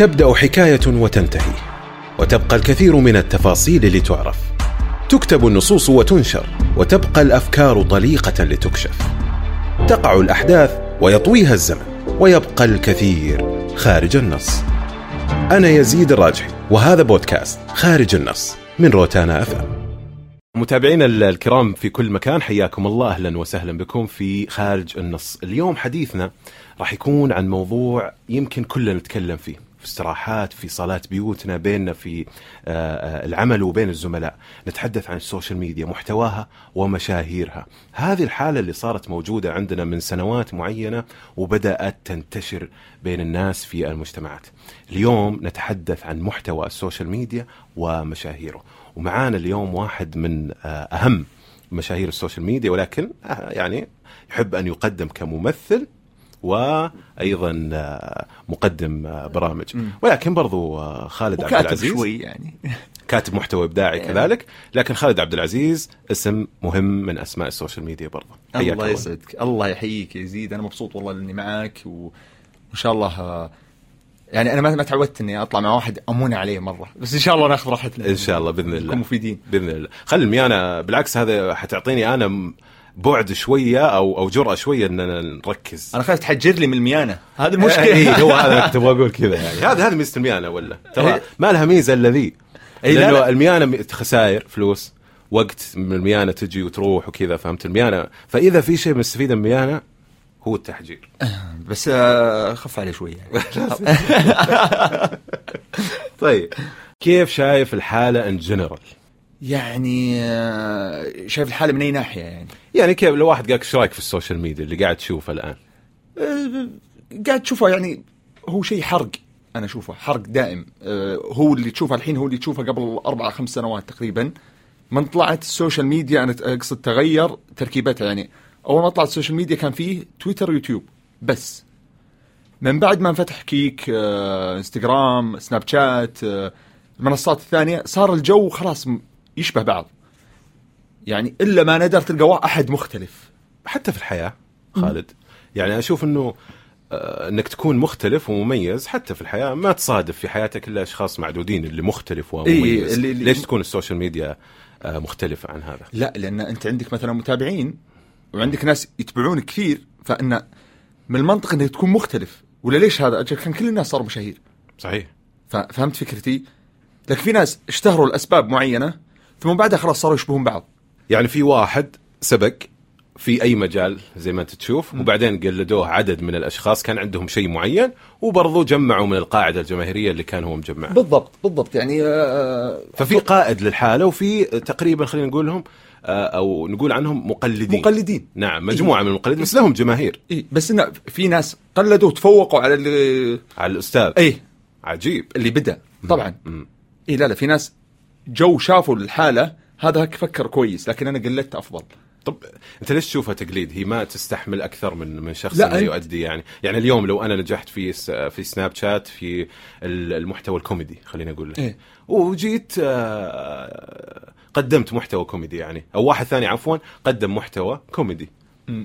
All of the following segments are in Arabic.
تبدأ حكاية وتنتهي وتبقى الكثير من التفاصيل لتعرف. تكتب النصوص وتنشر وتبقى الأفكار طليقة لتكشف. تقع الأحداث ويطويها الزمن ويبقى الكثير خارج النص. أنا يزيد الراجحي وهذا بودكاست خارج النص من روتانا أف متابعينا الكرام في كل مكان حياكم الله أهلا وسهلا بكم في خارج النص. اليوم حديثنا راح يكون عن موضوع يمكن كلنا نتكلم فيه. في استراحات في صالات بيوتنا بيننا في آه، العمل وبين الزملاء. نتحدث عن ال social media محتواها ومشاهيرها. هذه الحالة اللي صارت موجودة عندنا من سنوات معينة وبدأت تنتشر بين الناس في المجتمعات. اليوم نتحدث عن محتوى ال social media ومشاهيره. ومعانا اليوم واحد من آه، أهم مشاهير ال social media ولكن آه، يعني يحب أن يقدم كممثل وأيضا آه، مقدم آه، برامج. ولكن برضو آه، خالد عبد العزيز. شوي يعني. كاتب محتوى إبداعي يعني. كذلك. لكن خالد عبد العزيز اسم مهم من أسماء السوشيال ميديا برضه الله يسعدك. الله يحييك يا يزيد. أنا مبسوط والله إني معاك وإن شاء الله يعني أنا ما ما تعودت إني أطلع مع واحد أمون عليه مرة. بس إن شاء الله ناخذ راحتنا. إن شاء الله بإذن الله. مفيدين. بإذن الله. خلي الميانة بالعكس هذا حتعطيني أنا بعد شوية أو أو جرأة شوية اننا نركز. أنا خايف تحجر لي من الميانة. هذه اي المشكلة هو هذا أبغى أقول كذا يعني. هذا هذا ميزة الميانة ولا؟ ترى إيه. ما لها ميزة إلا ذي. إي لا لأنه لا. الميانة خسائر فلوس وقت من الميانة تجي وتروح وكذا فهمت؟ الميانة فإذا في شيء مستفيد من الميانة هو التحجير. بس آه، خف عليه شوي يعني. طيب كيف شايف الحالة ان جنرال يعني آه، شايف الحالة من أي ناحية يعني؟ يعني كيف لو واحد قالك إيش رأيك في ال social media اللي قاعد تشوفه الآن؟ آه، قاعد تشوفه يعني هو شيء حرق أنا أشوفه حرق دائم. آه، هو اللي تشوفه الحين هو اللي تشوفه قبل أربع خمس سنوات تقريبا. من طلعت ال social media أنا أقصد تغير تركيبتها يعني. أول ما طلعت ال social media كان فيه تويتر ويوتيوب بس. من بعد ما انفتح كيك إنستغرام سناب شات المنصات الثانية صار الجو خلاص يشبه بعض. يعني إلا ما ندر تلقى أحد مختلف. حتى في الحياة خالد. يعني أشوف إنه آه، إنك تكون مختلف ومميز حتى في الحياة. ما تصادف في حياتك إلا أشخاص معدودين اللي مختلف ومميز إيه، اللي- اللي- ليش تكون ال social media آه، مختلفة عن هذا؟ لا لأن أنت عندك مثلا متابعين وعندك ناس يتبعونك كثير فإن من المنطق إنك تكون مختلف. ولا ليش هذا؟ أجل كان كل الناس صاروا مشاهير. صحيح. فهمت فكرتي؟ لكن في ناس اشتهروا لأسباب معينة ثم بعدها خلاص صاروا يشبهون بعض. يعني في واحد سبق في أي مجال زي ما أنت تشوف وبعدين قلدوه عدد من الأشخاص كان عندهم شيء معين وبرضو جمعوا من القاعدة الجماهيرية اللي كان هو مجمعها. بالضبط بالضبط. يعني آه، ففي قائد للحالة وفي تقريبا خلينا نقول لهم آه، أو نقول عنهم مقلدين. مقلدين. نعم مجموعة من المقلدين بس لهم جماهير. إيه بس انه في ناس قلدوا وتفوقوا على اللي على الأستاذ. إيه. عجيب. اللي بدأ طبعا. إيه لا لا في ناس جو شافوا الحالة هذا فكر كويس لكن أنا قلدت أفضل طب أنت ليش تشوفها تقليد؟ هي ما تستحمل أكثر من من شخص لا، يؤدي يعني، يعني اليوم لو أنا نجحت في س- في سناب شات في ال- المحتوى الكوميدي خليني أقول لك إيه. وجيت آه، قدمت محتوى كوميدي يعني أو واحد ثاني عفوا قدم محتوى كوميدي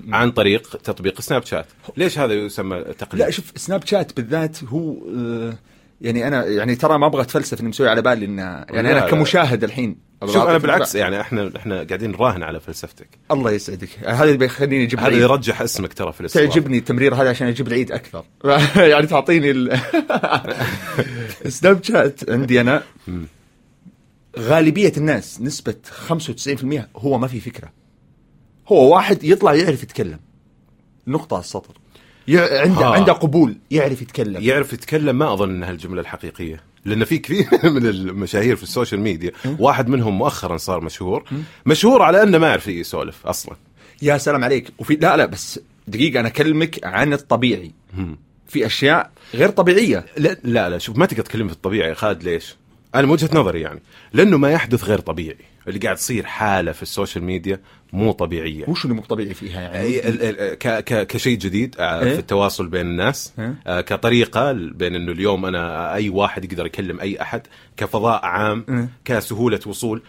عن طريق تطبيق سناب شات، ليش هذا يسمى تقليد؟ لا شوف سناب شات بالذات هو آه، يعني أنا يعني ترى ما أبغى أتفلسف إني مسوي على بالي انه يعني أنا. كمشاهد الحين شوف أنا بالعكس. يعني إحنا إحنا قاعدين نراهن على فلسفتك، الله يسعدك. هذا اللي بيخليني أجيب هذا يرجح اسمك ترى في الاستضافة. تعجبني التمرير هذا عشان أجيب العيد أكثر. يعني تعطيني ال... سناب شات عندي أنا. غالبية الناس نسبة 95% هو ما في فكرة. هو واحد يطلع يعرف يتكلم. نقطة على السطر. عنده. عنده قبول يعرف يتكلم. يعرف يتكلم. ما أظن انها الجمله الحقيقية لأن في كثير من المشاهير في ال social media واحد منهم مؤخرا صار مشهور. مشهور على أنه ما يعرف يسولف أصلا. يا سلام عليك. وفي لا لا بس دقيقة أنا أكلمك عن الطبيعي. في أشياء غير طبيعية. لا لا, لا شوف ما تقدر تكلم في الطبيعي يا خالد ليش؟ أنا من وجهة نظري يعني لأنه ما يحدث غير طبيعي اللي قاعد تصير حالة في ال social media مو طبيعية وش اللي مو طبيعي فيها يعني كشيء جديد آه، إيه؟ في التواصل بين الناس إيه؟ آه، كطريقة بين إنه اليوم أنا أي واحد يقدر يكلم أي أحد كفضاء عام إيه؟ كسهولة وصول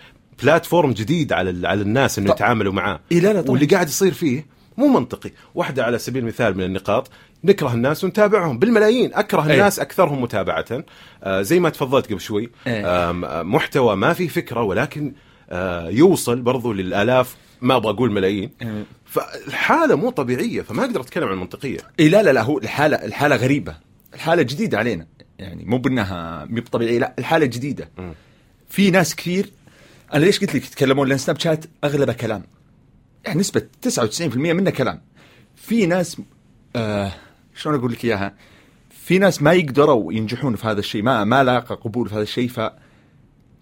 platform جديد على على الناس إنه يتعاملوا معاه إيه لا لا طبعاً. واللي قاعد يصير فيه مو منطقي. واحدة على سبيل المثال من النقاط نكره الناس ونتابعهم. بالملايين. أكره أي. الناس أكثرهم متابعة. آه زي ما تفضلت قبل شوي. إيه. آم، آه محتوى ما فيه فكرة ولكن آه يوصل برضو للآلاف ما أبغى أقول ملايين. إيه. فالحالة مو طبيعية فما أقدر أتكلم عن المنطقيه اي لا لا لا هو الحالة الحالة غريبة. الحالة جديدة علينا. يعني مو بأنها مو طبيعية لا الحالة جديدة. مم. في ناس كثير أنا ليش قلت لك يتكلمون لأن سناب شات أغلبه كلام. يعني نسبة 99% منه كلام. في ناس آه شلون أقول لك إياها؟ في ناس ما يقدروا ينجحون في هذا الشيء ما ما لاقى قبول في هذا الشيء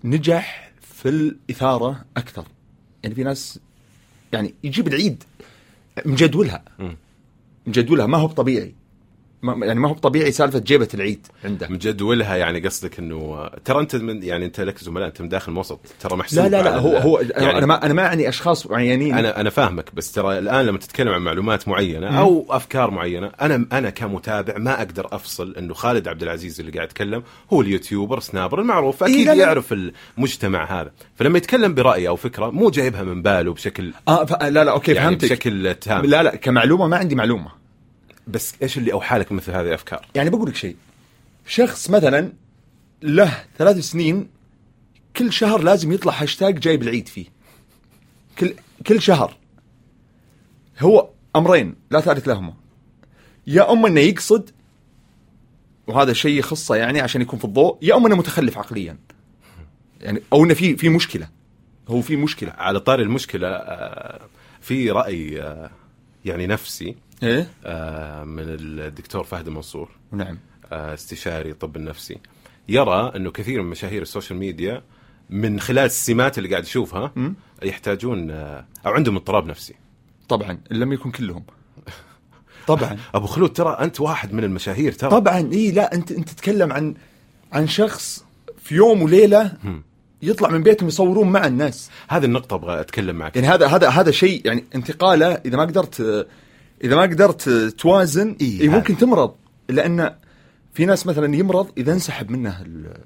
فنجح في الإثارة أكثر. يعني في ناس يعني يجيب العيد مجدولها. مجدولها ما هو طبيعي ما يعني ما هو طبيعي سالفة جيبة العيد عنده. مجدولها يعني قصدك إنه ترى أنت من يعني أنت لك زملاء أنت من داخل الوسط ترى محسوب لا لا لا هو هو يعني أنا ما أنا ما أعني أشخاص معينين. أنا أنا فاهمك بس ترى الآن لما تتكلم عن معلومات معينة أو أفكار معينة أنا أنا كمتابع ما أقدر أفصل إنه خالد عبد العزيز اللي قاعد يتكلم هو ال YouTuber Snapper المعروف. إيه، أكيد لا، لا. يعرف المجتمع هذا. فلما يتكلم برأي أو فكرة مو جايبها من باله بشكل آه. لا لا okay يعني فهمتك. بشكل تام. لا لا كمعلومة ما عندي معلومة. بس إيش اللي أوحى لك مثل هذه الأفكار؟ يعني بقول لك شيء. شخص مثلا له ثلاث سنين كل شهر لازم يطلع هاشتاج جايب العيد فيه. كل كل شهر. هو أمرين لا ثالث لهما. يا أما إنه يقصد وهذا شيء يخصه يعني عشان يكون في الضوء يا أما إنه متخلف عقليا. يعني أو إنه في في مشكلة. هو في مشكلة. على طاري المشكلة آه، في رأي آه، يعني نفسي إيه؟ آه، من الدكتور فهد المنصور. نعم. آه، استشاري طب النفسي يرى إنه كثير من مشاهير السوشيال ميديا من خلال السمات اللي قاعد يشوفها مم. يحتاجون آه، أو عندهم اضطراب نفسي. طبعا إن لم يكن كلهم. طبعا. أبو خلود ترى أنت واحد من المشاهير ترى. طبعا إي لا أنت أنت تتكلم عن عن شخص في يوم وليلة مم. يطلع من بيتهم يصورون مع الناس. هذه النقطة أبغى أتكلم معك. يعني هذا هذا هذا شيء يعني انتقاله إذا ما قدرت إذا ما قدرت توازن إيه، إيه هذا. ممكن تمرض لأن في ناس مثلا يمرض إذا انسحب منه ال-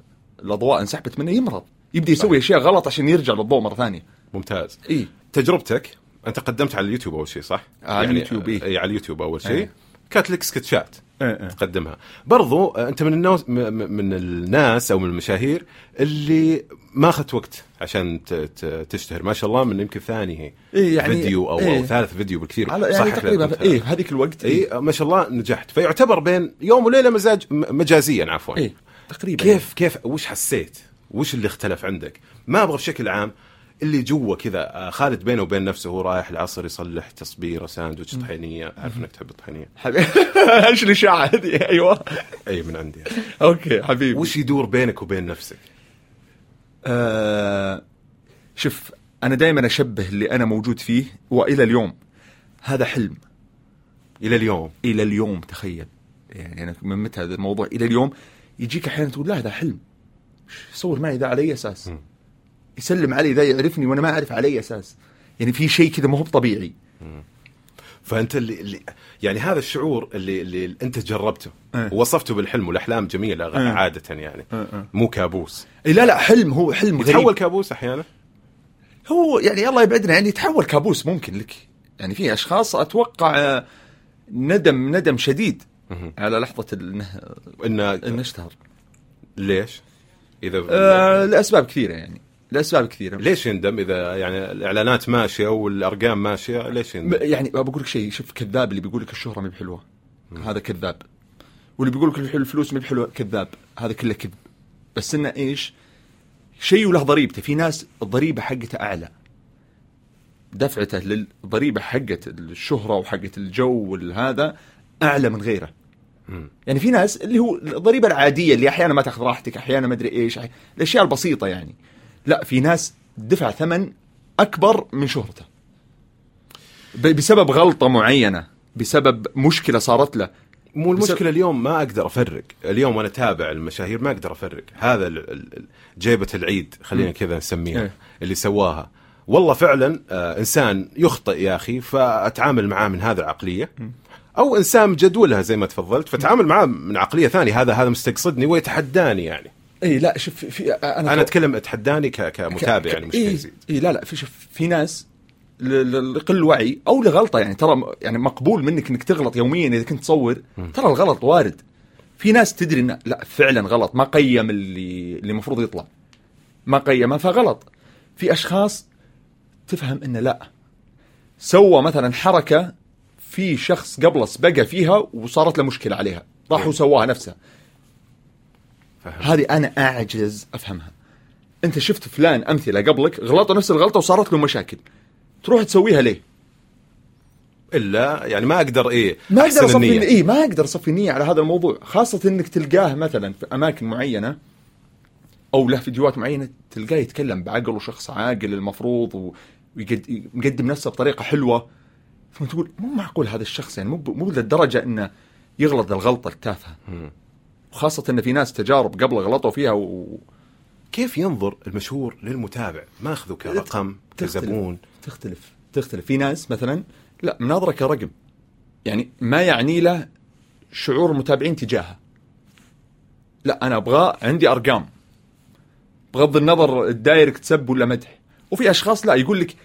الأضواء انسحبت منه يمرض يبدأ يسوي أشياء غلط عشان يرجع للضوء مرة ثانية ممتاز اي تجربتك أنت قدمت على اليوتيوب أول شيء صح؟ على اليوتيوب، إيه. اي على اليوتيوب أول شيء إيه. كانت لك سكتشات إيه، إيه. تقدمها برضو آه، أنت من الناس من الناس أو من المشاهير اللي ما أخذت وقت عشان تشتهر. ما شاء الله من يمكن ثاني إيه، يعني- فيديو أو, إيه. أو ثالث فيديو بالكثير. على يعني صح تقريبا اي هذيك الوقت اي ما شاء الله نجحت. فيعتبر بين يوم وليلة مجاز مجازيا عفوا. اي تقريبا. كيف كيف وش حسيت؟ وش اللي اختلف عندك؟ ما أبغى بشكل عام اللي جوا كذا آه، خالد بينه وبين نفسه هو رايح العصر يصلح تصبيره ساندويتش طحينية. أعرف إنك تحب الطحينية. إيش الاشاعه هذه؟ أيوه. أي من عندي. أوكي حبيبي. وش يدور بينك وبين نفسك؟ آه شوف أنا دائما أشبه اللي أنا موجود فيه وإلى اليوم. هذا حلم. إلى اليوم. إلى اليوم تخيل. يعني أنا من متى هذا الموضوع؟ إلى اليوم. يجيك أحيانا تقول لا هذا حلم. يصور معي ذا على اي أساس. مم. يسلم علي ذا يعرفني وأنا ما أعرف على اي أساس. يعني في شيء كذا ما هو طبيعي فأنت اللي, اللي يعني هذا الشعور اللي اللي أنت جربته إيه. ووصفته بالحلم والأحلام جميلة إيه. عادة يعني إيه، إيه. مو كابوس إيه لا لا حلم هو حلم يتحول غريب كابوس أحيانا هو يعني الله يبعدنا يعني يتحول كابوس ممكن لك يعني في أشخاص أتوقع آه، ندم ندم شديد. على لحظة انه إنه اشتهر ليش؟ اذا آه لأسباب كثيرة يعني لأسباب كثيرة. ليش يندم إذا يعني الإعلانات ماشية والأرقام ماشية؟ ليش يندم؟ يعني بقول لك شيء شوف كذاب اللي بيقول لك الشهرة ما بحلوة. هذا كذاب. واللي بيقول لك الفلوس ما بحلوة كذاب. هذا كله كذب. بس إنه إيش؟ شيء وله ضريبته. في ناس الضريبه حقته أعلى. دفعته للضريبه حقت الشهرة وحقت الجو والهذا أعلى من غيره. يعني في ناس اللي هو الضريبه العادية اللي أحيانا ما تأخذ راحتك أحيانا ما أدري إيش الأشياء البسيطة يعني. لا في ناس دفع ثمن أكبر من شهرته. بسبب غلطة معينة بسبب مشكلة صارت له. مو المشكلة اليوم ما أقدر أفرق. اليوم وأنا اتابع المشاهير ما أقدر أفرق. هذا جيبة العيد خلينا. كذا نسميها إيه. اللي سواها. والله فعلا آه إنسان يخطئ يا أخي فأتعامل معاه من هذه العقلية. أو إنسان مجدولها زي ما تفضلت فتعامل معاه من عقلية ثانية. هذا هذا مستقصدني ويتحداني يعني. اي لا شوف في أنا أنا أتكلم أتحداني ك- كمتابع يعني مش إيه كيزيد إيه لا لا في شوف في ناس لقل وعي أو لغلطة يعني ترى يعني مقبول منك إنك تغلط يوميا إذا كنت تصور ترى الغلط وارد. في ناس تدري انه لا فعلا غلط ما قيم اللي اللي المفروض يطلع. ما قيمه فغلط. في أشخاص تفهم انه لا. سوى مثلا حركة في شخص قبله سبقه فيها وصارت له مشكلة عليها. راح وسواها نفسه. هذه أنا أعجز أفهمها. أنت شفت فلان أمثلة قبلك غلطوا نفس الغلطة وصارت له مشاكل. تروح تسويها ليه؟ إلا يعني ما أقدر إيه ما أقدر أصفي النية. اي ما أقدر أصفي النيه على هذا الموضوع. خاصة إنك تلقاه مثلا في أماكن معينة أو له فيديوهات معينة تلقاه يتكلم بعقل وشخص عاقل المفروض ويقدم نفسه بطريقة حلوة. ثم تقول مو معقول هذا الشخص يعني مو مو للدرجة إنه يغلط الغلطة التافهة. وخاصه إن في ناس تجارب قبل غلطوا فيها و... كيف ينظر المشهور للمتابع؟ ماخذه كرقم تختلف. كزبون. تختلف. تختلف. في ناس مثلا لا مناظره كرقم يعني ما يعني له شعور المتابعين تجاهه. لا أنا ابغاه عندي أرقام. بغض النظر الدايركت سب ولا مدح. وفي أشخاص لا يقول لك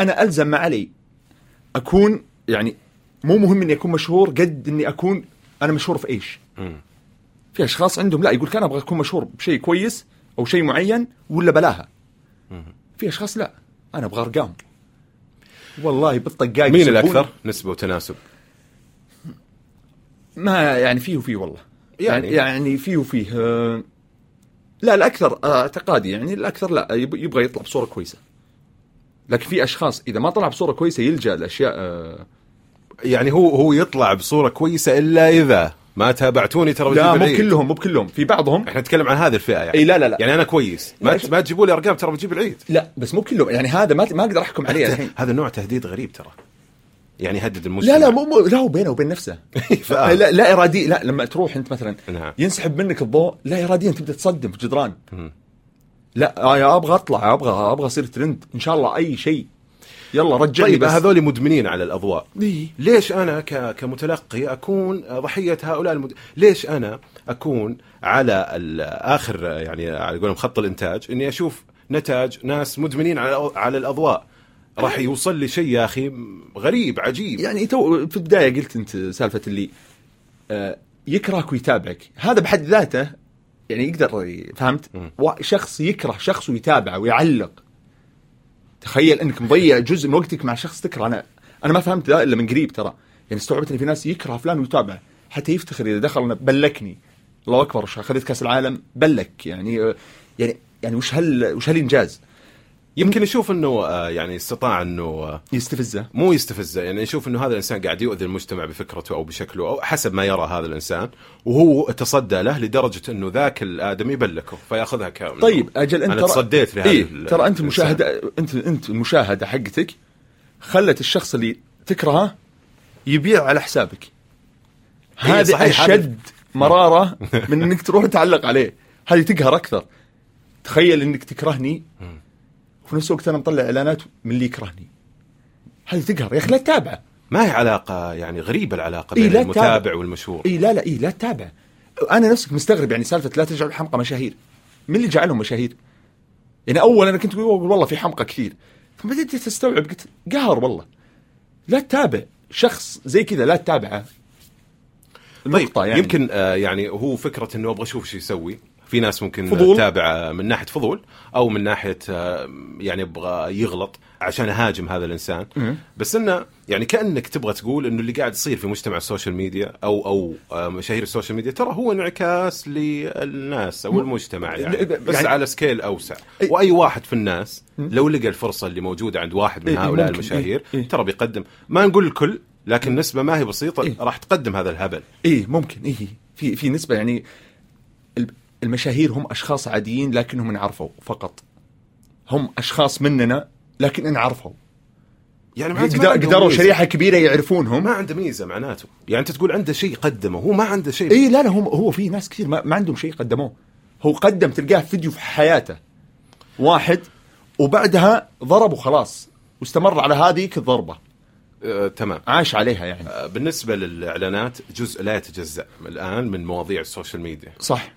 أنا ألزم ما علي. أكون يعني مو مهم إني أكون مشهور قد إني أكون أنا مشهور في إيش. في أشخاص عندهم لا يقول لك أنا أبغى أكون مشهور بشيء كويس أو شيء معين ولا بلاها. في أشخاص لا أنا أبغى أرقام. والله بالطقاق مين. الأكثر؟ نسبة وتناسب. ما يعني فيه وفيه والله. يعني- يعني فيه وفيه آه، لا الأكثر آه، اعتقادي يعني الأكثر لا يب- يبغى يطلع بصورة كويسة. لكن في أشخاص إذا ما طلع بصورة كويسة يلجأ لأشياء آه، يعني هو هو يطلع بصورة كويسة إلا إذا ما تابعتوني ترى لا مو. كلهم مو بكلهم. في بعضهم. إحنا نتكلم عن هذه الفئة يعني. إي لا لا لا. يعني أنا كويس. ما ما تجيبوا لي أرقام ترى بجيب العيد. لا بس مو كلهم يعني هذا ما ما أقدر أحكم عليه الحين. هذا النوع تهديد غريب ترى. يعني يهدد المجتمع لا لا مو مو لا هو بينه وبين نفسه. لا لا إرادي لا لما تروح أنت مثلا نعم. ينسحب منك الضوء لا اراديا تبدأ تصدم في جدران. لا آه، يا أبغى أطلع أبغى أبغى أصير ترند. إن شاء الله أي شيء. يلا رجعني طيب بس. هذول مدمنين على الأضواء. إيه. ليش أنا ك... كمتلقي أكون ضحية هؤلاء المد... ليش أنا أكون على آخر يعني على قولهم خط الإنتاج إني أشوف نتاج ناس مدمنين على على الأضواء. راح يوصل لي شيء يا أخي غريب عجيب. يعني تو في البداية قلت أنت سالفة اللي آه، يكرهك ويتابعك. هذا بحد ذاته يعني يقدر فهمت؟ شخص يكره شخص ويتابعه ويعلق. تخيل انك مضيع جزء من وقتك مع شخص تكره. أنا أنا ما فهمت ذا إلا من قريب ترى. يعني استوعبت إن في ناس يكره فلان ويتابعه. حتى يفتخر إذا دخل بلكني. الله أكبر وش أخذت كأس العالم بلك. يعني يعني يعني وش هال وش هالإنجاز؟ يمكن يشوف إنه آه، يعني استطاع إنه آه، يستفزه. مو يستفزه يعني يشوف إنه هذا الإنسان قاعد يؤذي المجتمع بفكرته أو بشكله أو حسب ما يرى هذا الإنسان وهو تصدى له لدرجة إنه ذاك الادمي يبلكه فيأخذها ك طيب أجل أنت أنا ترى- تصديت لهذا إيه ترى أنت. المشاهده انت أنت المشاهده حقتك خلت الشخص اللي تكرهه يبيع على حسابك. إيه، هذا صحيح، هذا- أشد مرارة من إنك تروح تعلق عليه. هذه تقهر أكثر. تخيل إنك تكرهني وفي نفس الوقت أنا مطلع إعلانات من اللي يكرهني. هذه تقهر. يا أخي لا تتابعه ما هي علاقة يعني غريبة العلاقة إيه، بين لا المتابع تتابع. والمشهور. إي لا لا إي لا تتابع. أنا نفسك مستغرب يعني سالفة لا تجعل الحمقى مشاهير. من اللي جعلهم مشاهير؟ يعني أول أنا كنت أقول والله في حمقى كثير. ثم بديت تستوعب قلت قهر والله. لا تتابع. شخص زي كذا لا تتابعه. طيب يعني. يمكن آه يعني هو فكرة إنه أبغى أشوف إيش يسوي. في ناس ممكن فضول. تتابع آه، من ناحية فضول أو من ناحية آه، يعني أبغى يغلط عشان اهاجم هذا الإنسان. بس إنه يعني كأنك تبغى تقول إنه اللي قاعد يصير في مجتمع السوشيال ميديا أو أو آه، مشاهير السوشيال ميديا ترى هو انعكاس للناس أو المجتمع يعني بس يعني- على scale أوسع. وأي واحد في الناس لو لقى الفرصة اللي موجودة عند واحد من هؤلاء. المشاهير. ترى بيقدم ما نقول الكل لكن نسبة ما هي بسيطة. راح تقدم هذا الهبل إيه ممكن إيه في في نسبة يعني المشاهير هم أشخاص عاديين لكنهم انعرفوا فقط. هم أشخاص مننا لكن انعرفوا. يعني معناته قدروا ميزة. شريحة كبيرة يعرفونهم ما عنده ميزة معناته. يعني أنت تقول عنده شيء قدمه هو ما عنده شيء. إي لا لا هم هو في ناس كثير ما, ما عندهم شيء قدموه. هو قدم تلقاه فيديو في حياته. واحد وبعدها ضرب وخلاص واستمر على هذيك الضربة آه، تمام. عاش عليها يعني. آه، بالنسبة للإعلانات جزء لا يتجزأ الآن من مواضيع السوشيال ميديا. صح.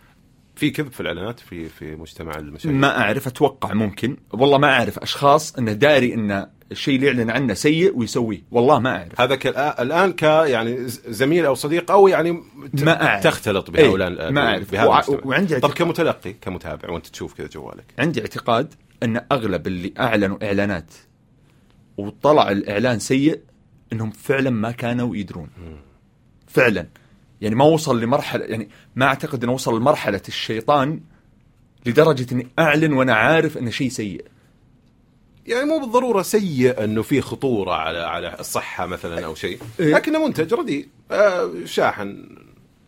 في كذب في الإعلانات في في مجتمع المشاهير ما أعرف أتوقع ممكن والله ما أعرف أشخاص إنه داري انه الشيء اللي يعلن عنه سيء ويسويه والله ما أعرف هذا ك... الآن ك يعني زميل أو صديق أو يعني. ما أعرف. تختلط إيه، بهؤلاء ما أعرف. بهذا وع-. وعندي طب اعتقاد- كمتلقي كمتابع وأنت تشوف كذا جوالك عندي اعتقاد إن أغلب اللي أعلنوا إعلانات وطلع الإعلان سيء إنهم فعلا ما كانوا يدرون فعلا يعني ما وصل لمرحله يعني ما أعتقد إنه وصل لمرحلة الشيطان لدرجة إني أعلن وأنا عارف إنه شيء سيء. يعني مو بالضرورة سيء إنه في خطورة على على الصحة مثلا أو شيء. إيه. لكنه منتج رديء آه شاحن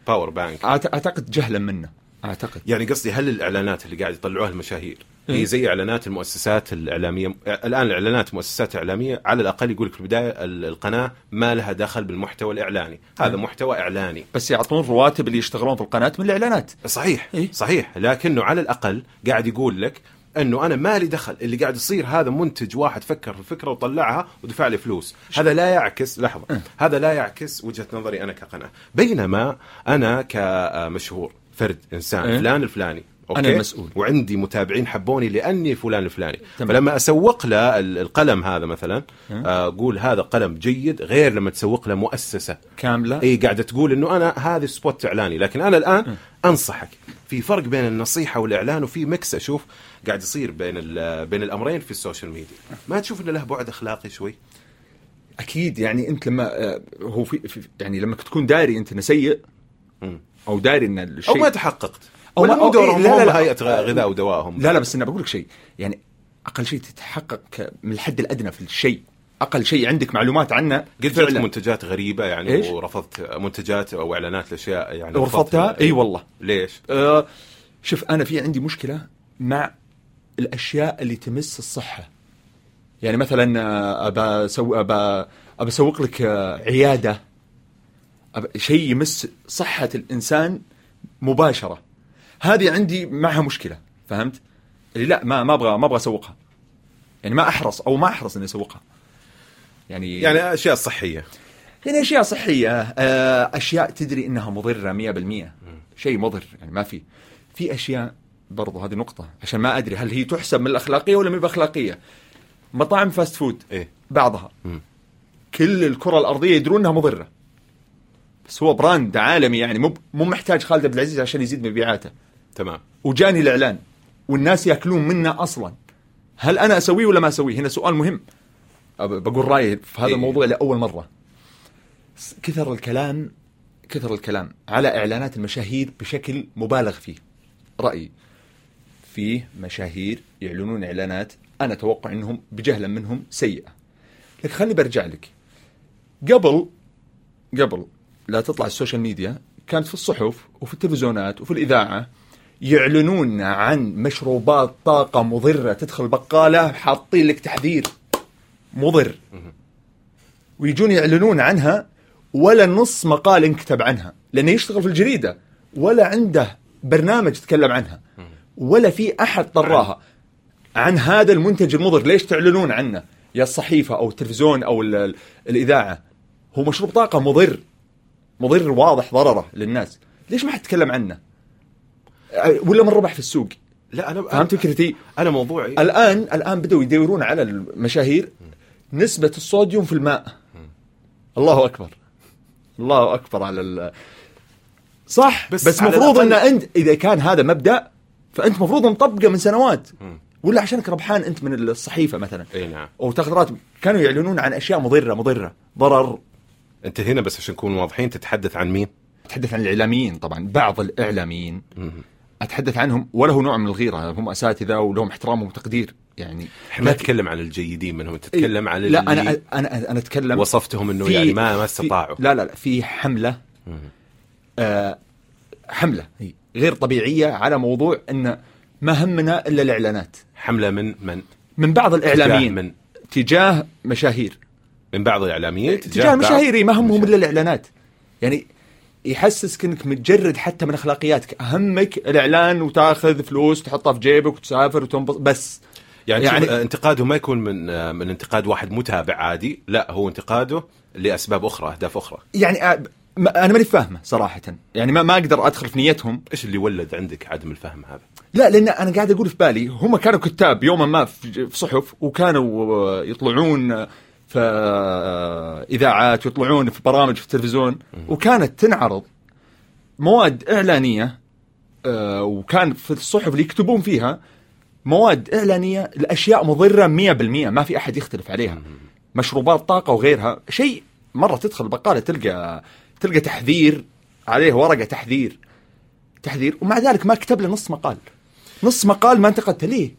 power bank أعتقد جهلا منه. أعتقد. يعني قصدي هل الإعلانات اللي قاعد يطلعوها المشاهير إيه. هي زي إعلانات المؤسسات الإعلامية؟ الآن الإعلانات المؤسسات الإعلامية على الأقل يقول لك في البداية ال- القناة ما لها دخل بالمحتوى الإعلاني. هذا إيه. محتوى إعلاني. بس يعطون رواتب اللي يشتغلون في القناة من الإعلانات. صحيح إيه؟ صحيح. لكنه على الأقل قاعد يقول لك إنه أنا مالي دخل. اللي قاعد يصير هذا منتج واحد فكر في الفكرة وطلعها ودفع لي فلوس. هذا لا يعكس لحظة. هذا لا يعكس وجهة نظري أنا كقناة. بينما أنا كمشهور فرد إنسان إيه؟ فلان الفلاني أوكي؟ أنا المسؤول. وعندي متابعين حبوني لأني فلان الفلاني تمام. فلما أسوق له ال- القلم هذا مثلا آه، أقول هذا قلم جيد غير لما تسوق له مؤسسة كاملة إي قاعدة تقول إنه أنا هذا spot إعلاني لكن أنا الآن أنصحك في فرق بين النصيحة والإعلان وفي mix أشوف قاعد يصير بين ال- بين الأمرين في السوشيال ميديا ما تشوف إنه له بعد أخلاقي شوي أكيد يعني أنت لما آه، هو في, يعني لما تكون داري أنت إنه سيء. أو داري إن أو الشيء ما تحققت. ولا ما- أو دورهم إيه، لا، لا، لا. هيئة غذاء ودواء هم لا لا بس أنا بقول لك شيء. يعني أقل شيء تتحقق من الحد الأدنى في الشيء. أقل شيء عندك معلومات عنه. قد جاتك فعلا. منتجات غريبة يعني إيش؟ ورفضت منتجات أو إعلانات لأشياء يعني ورفضتها إي والله. ليش؟ آه شوف أنا في عندي مشكلة مع الأشياء اللي تمس الصحة. يعني مثلا ابى أسوي ابى ابى أسوق لك آه، عيادة. شيء يمس صحة الإنسان مباشرة. هذه عندي معها مشكلة فهمت؟ اللي لا ما ما أبغى ما أبغى أسوقها. يعني ما أحرص أو ما أحرص إني أسوقها. يعني يعني أشياء صحية. يعني أشياء صحية آه، أشياء تدري إنها مضرة 100% شيء مضر يعني ما في. في أشياء برضو هذه نقطة عشان ما أدري هل هي تحسب من الأخلاقية ولا مب أخلاقية مطاعم fast food إيه. بعضها. مم. كل الكرة الأرضية يدرون إنها مضرة. بس هو brand عالمي يعني مو مو محتاج خالد عبد العزيز عشان يزيد مبيعاته. تمام. وجاني الإعلان. والناس يأكلون منه أصلا. هل أنا أسويه ولا ما أسويه؟ هنا سؤال مهم. بقول رأيي في هذا إيه. الموضوع لأول مرة. كثر الكلام كثر الكلام على إعلانات المشاهير بشكل مبالغ فيه. رأيي. فيه مشاهير يعلنون إعلانات أنا أتوقع إنهم بجهلا منهم سيئة. لكن خليني برجع لك. قبل قبل لا تطلع السوشيال ميديا كانت في الصحف وفي التلفزيونات وفي الإذاعة يعلنون عن مشروبات طاقة مضرة تدخل بقالة حاطين لك تحذير. مضر. ويجون يعلنون عنها ولا نص مقال انكتب عنها لأنه يشتغل في الجريدة ولا عنده برنامج يتكلم عنها ولا في أحد طراها. عن هذا المنتج المضر ليش تعلنون عنه؟ يا الصحيفة أو التلفزيون أو ال- ال- الإذاعة. هو مشروب طاقة مضر. مضر واضح ضرره للناس. ليش ما حد يتكلم عنه؟ ولا من ربح في السوق. لا أنا فهمت فكرتي أنا موضوعي. الآن الآن بدأوا يدورون على المشاهير نسبة الصوديوم في الماء. الله أكبر. الله أكبر على ال صح؟ بس بس, مفروض إن انت إذا كان هذا مبدأ فأنت مفروض مطبقه من سنوات. ولا عشانك ربحان أنت من الصحيفة مثلا. إي نعم. أو تاخذ راتب. كانوا يعلنون عن أشياء مضرة مضرة. ضرر. أنت هنا بس عشان نكون واضحين تتحدث عن مين؟ اتحدث عن الإعلاميين طبعا بعض الإعلاميين. أتحدث عنهم وله نوع من الغيرة هم أساتذة ولهم احترام وتقدير يعني. إحنا ما نتكلم عن الجيدين منهم تتكلم عن لا أنا أنا أنا أتكلم وصفتهم إنه يعني ما ما استطاعوا. لا لا لا في حملة آه حملة غير طبيعية على موضوع إن ما همنا إلا الإعلانات. حملة من من؟ من بعض الإعلاميين. من؟ تجاه مشاهير. من بعض الإعلاميين تجاه بعض- مشاهير إيه، ما همهم إلا الإعلانات. يعني يحسسك إنك متجرد حتى من أخلاقياتك. أهمك الإعلان وتأخذ فلوس تحطها في جيبك وتسافر وتنبسط بس. يعني, يعني- يعني انتقاده ما يكون من آه، من انتقاد واحد متابع عادي لا هو انتقاده لأسباب أخرى أهداف أخرى. يعني آه، أنا ماني فاهمه صراحة. يعني ما ما أقدر أدخل في نيتهم. إيش اللي ولد عندك عدم الفهم هذا؟ لا لأن أنا قاعد أقول في بالي هم كانوا كتاب يوما ما في صحف وكانوا آه، يطلعون في اذاعات ويطلعون في برامج في التلفزيون وكانت تنعرض مواد إعلانية آه، وكان في الصحف اللي يكتبون فيها مواد إعلانية لأشياء مضرة 100% ما في أحد يختلف عليها. مشروبات طاقة وغيرها شيء مرة تدخل البقاله تلقى تلقى تحذير عليه ورقة تحذير تحذير ومع ذلك ما كتب له نص مقال. نص مقال ما انتقدته ليه؟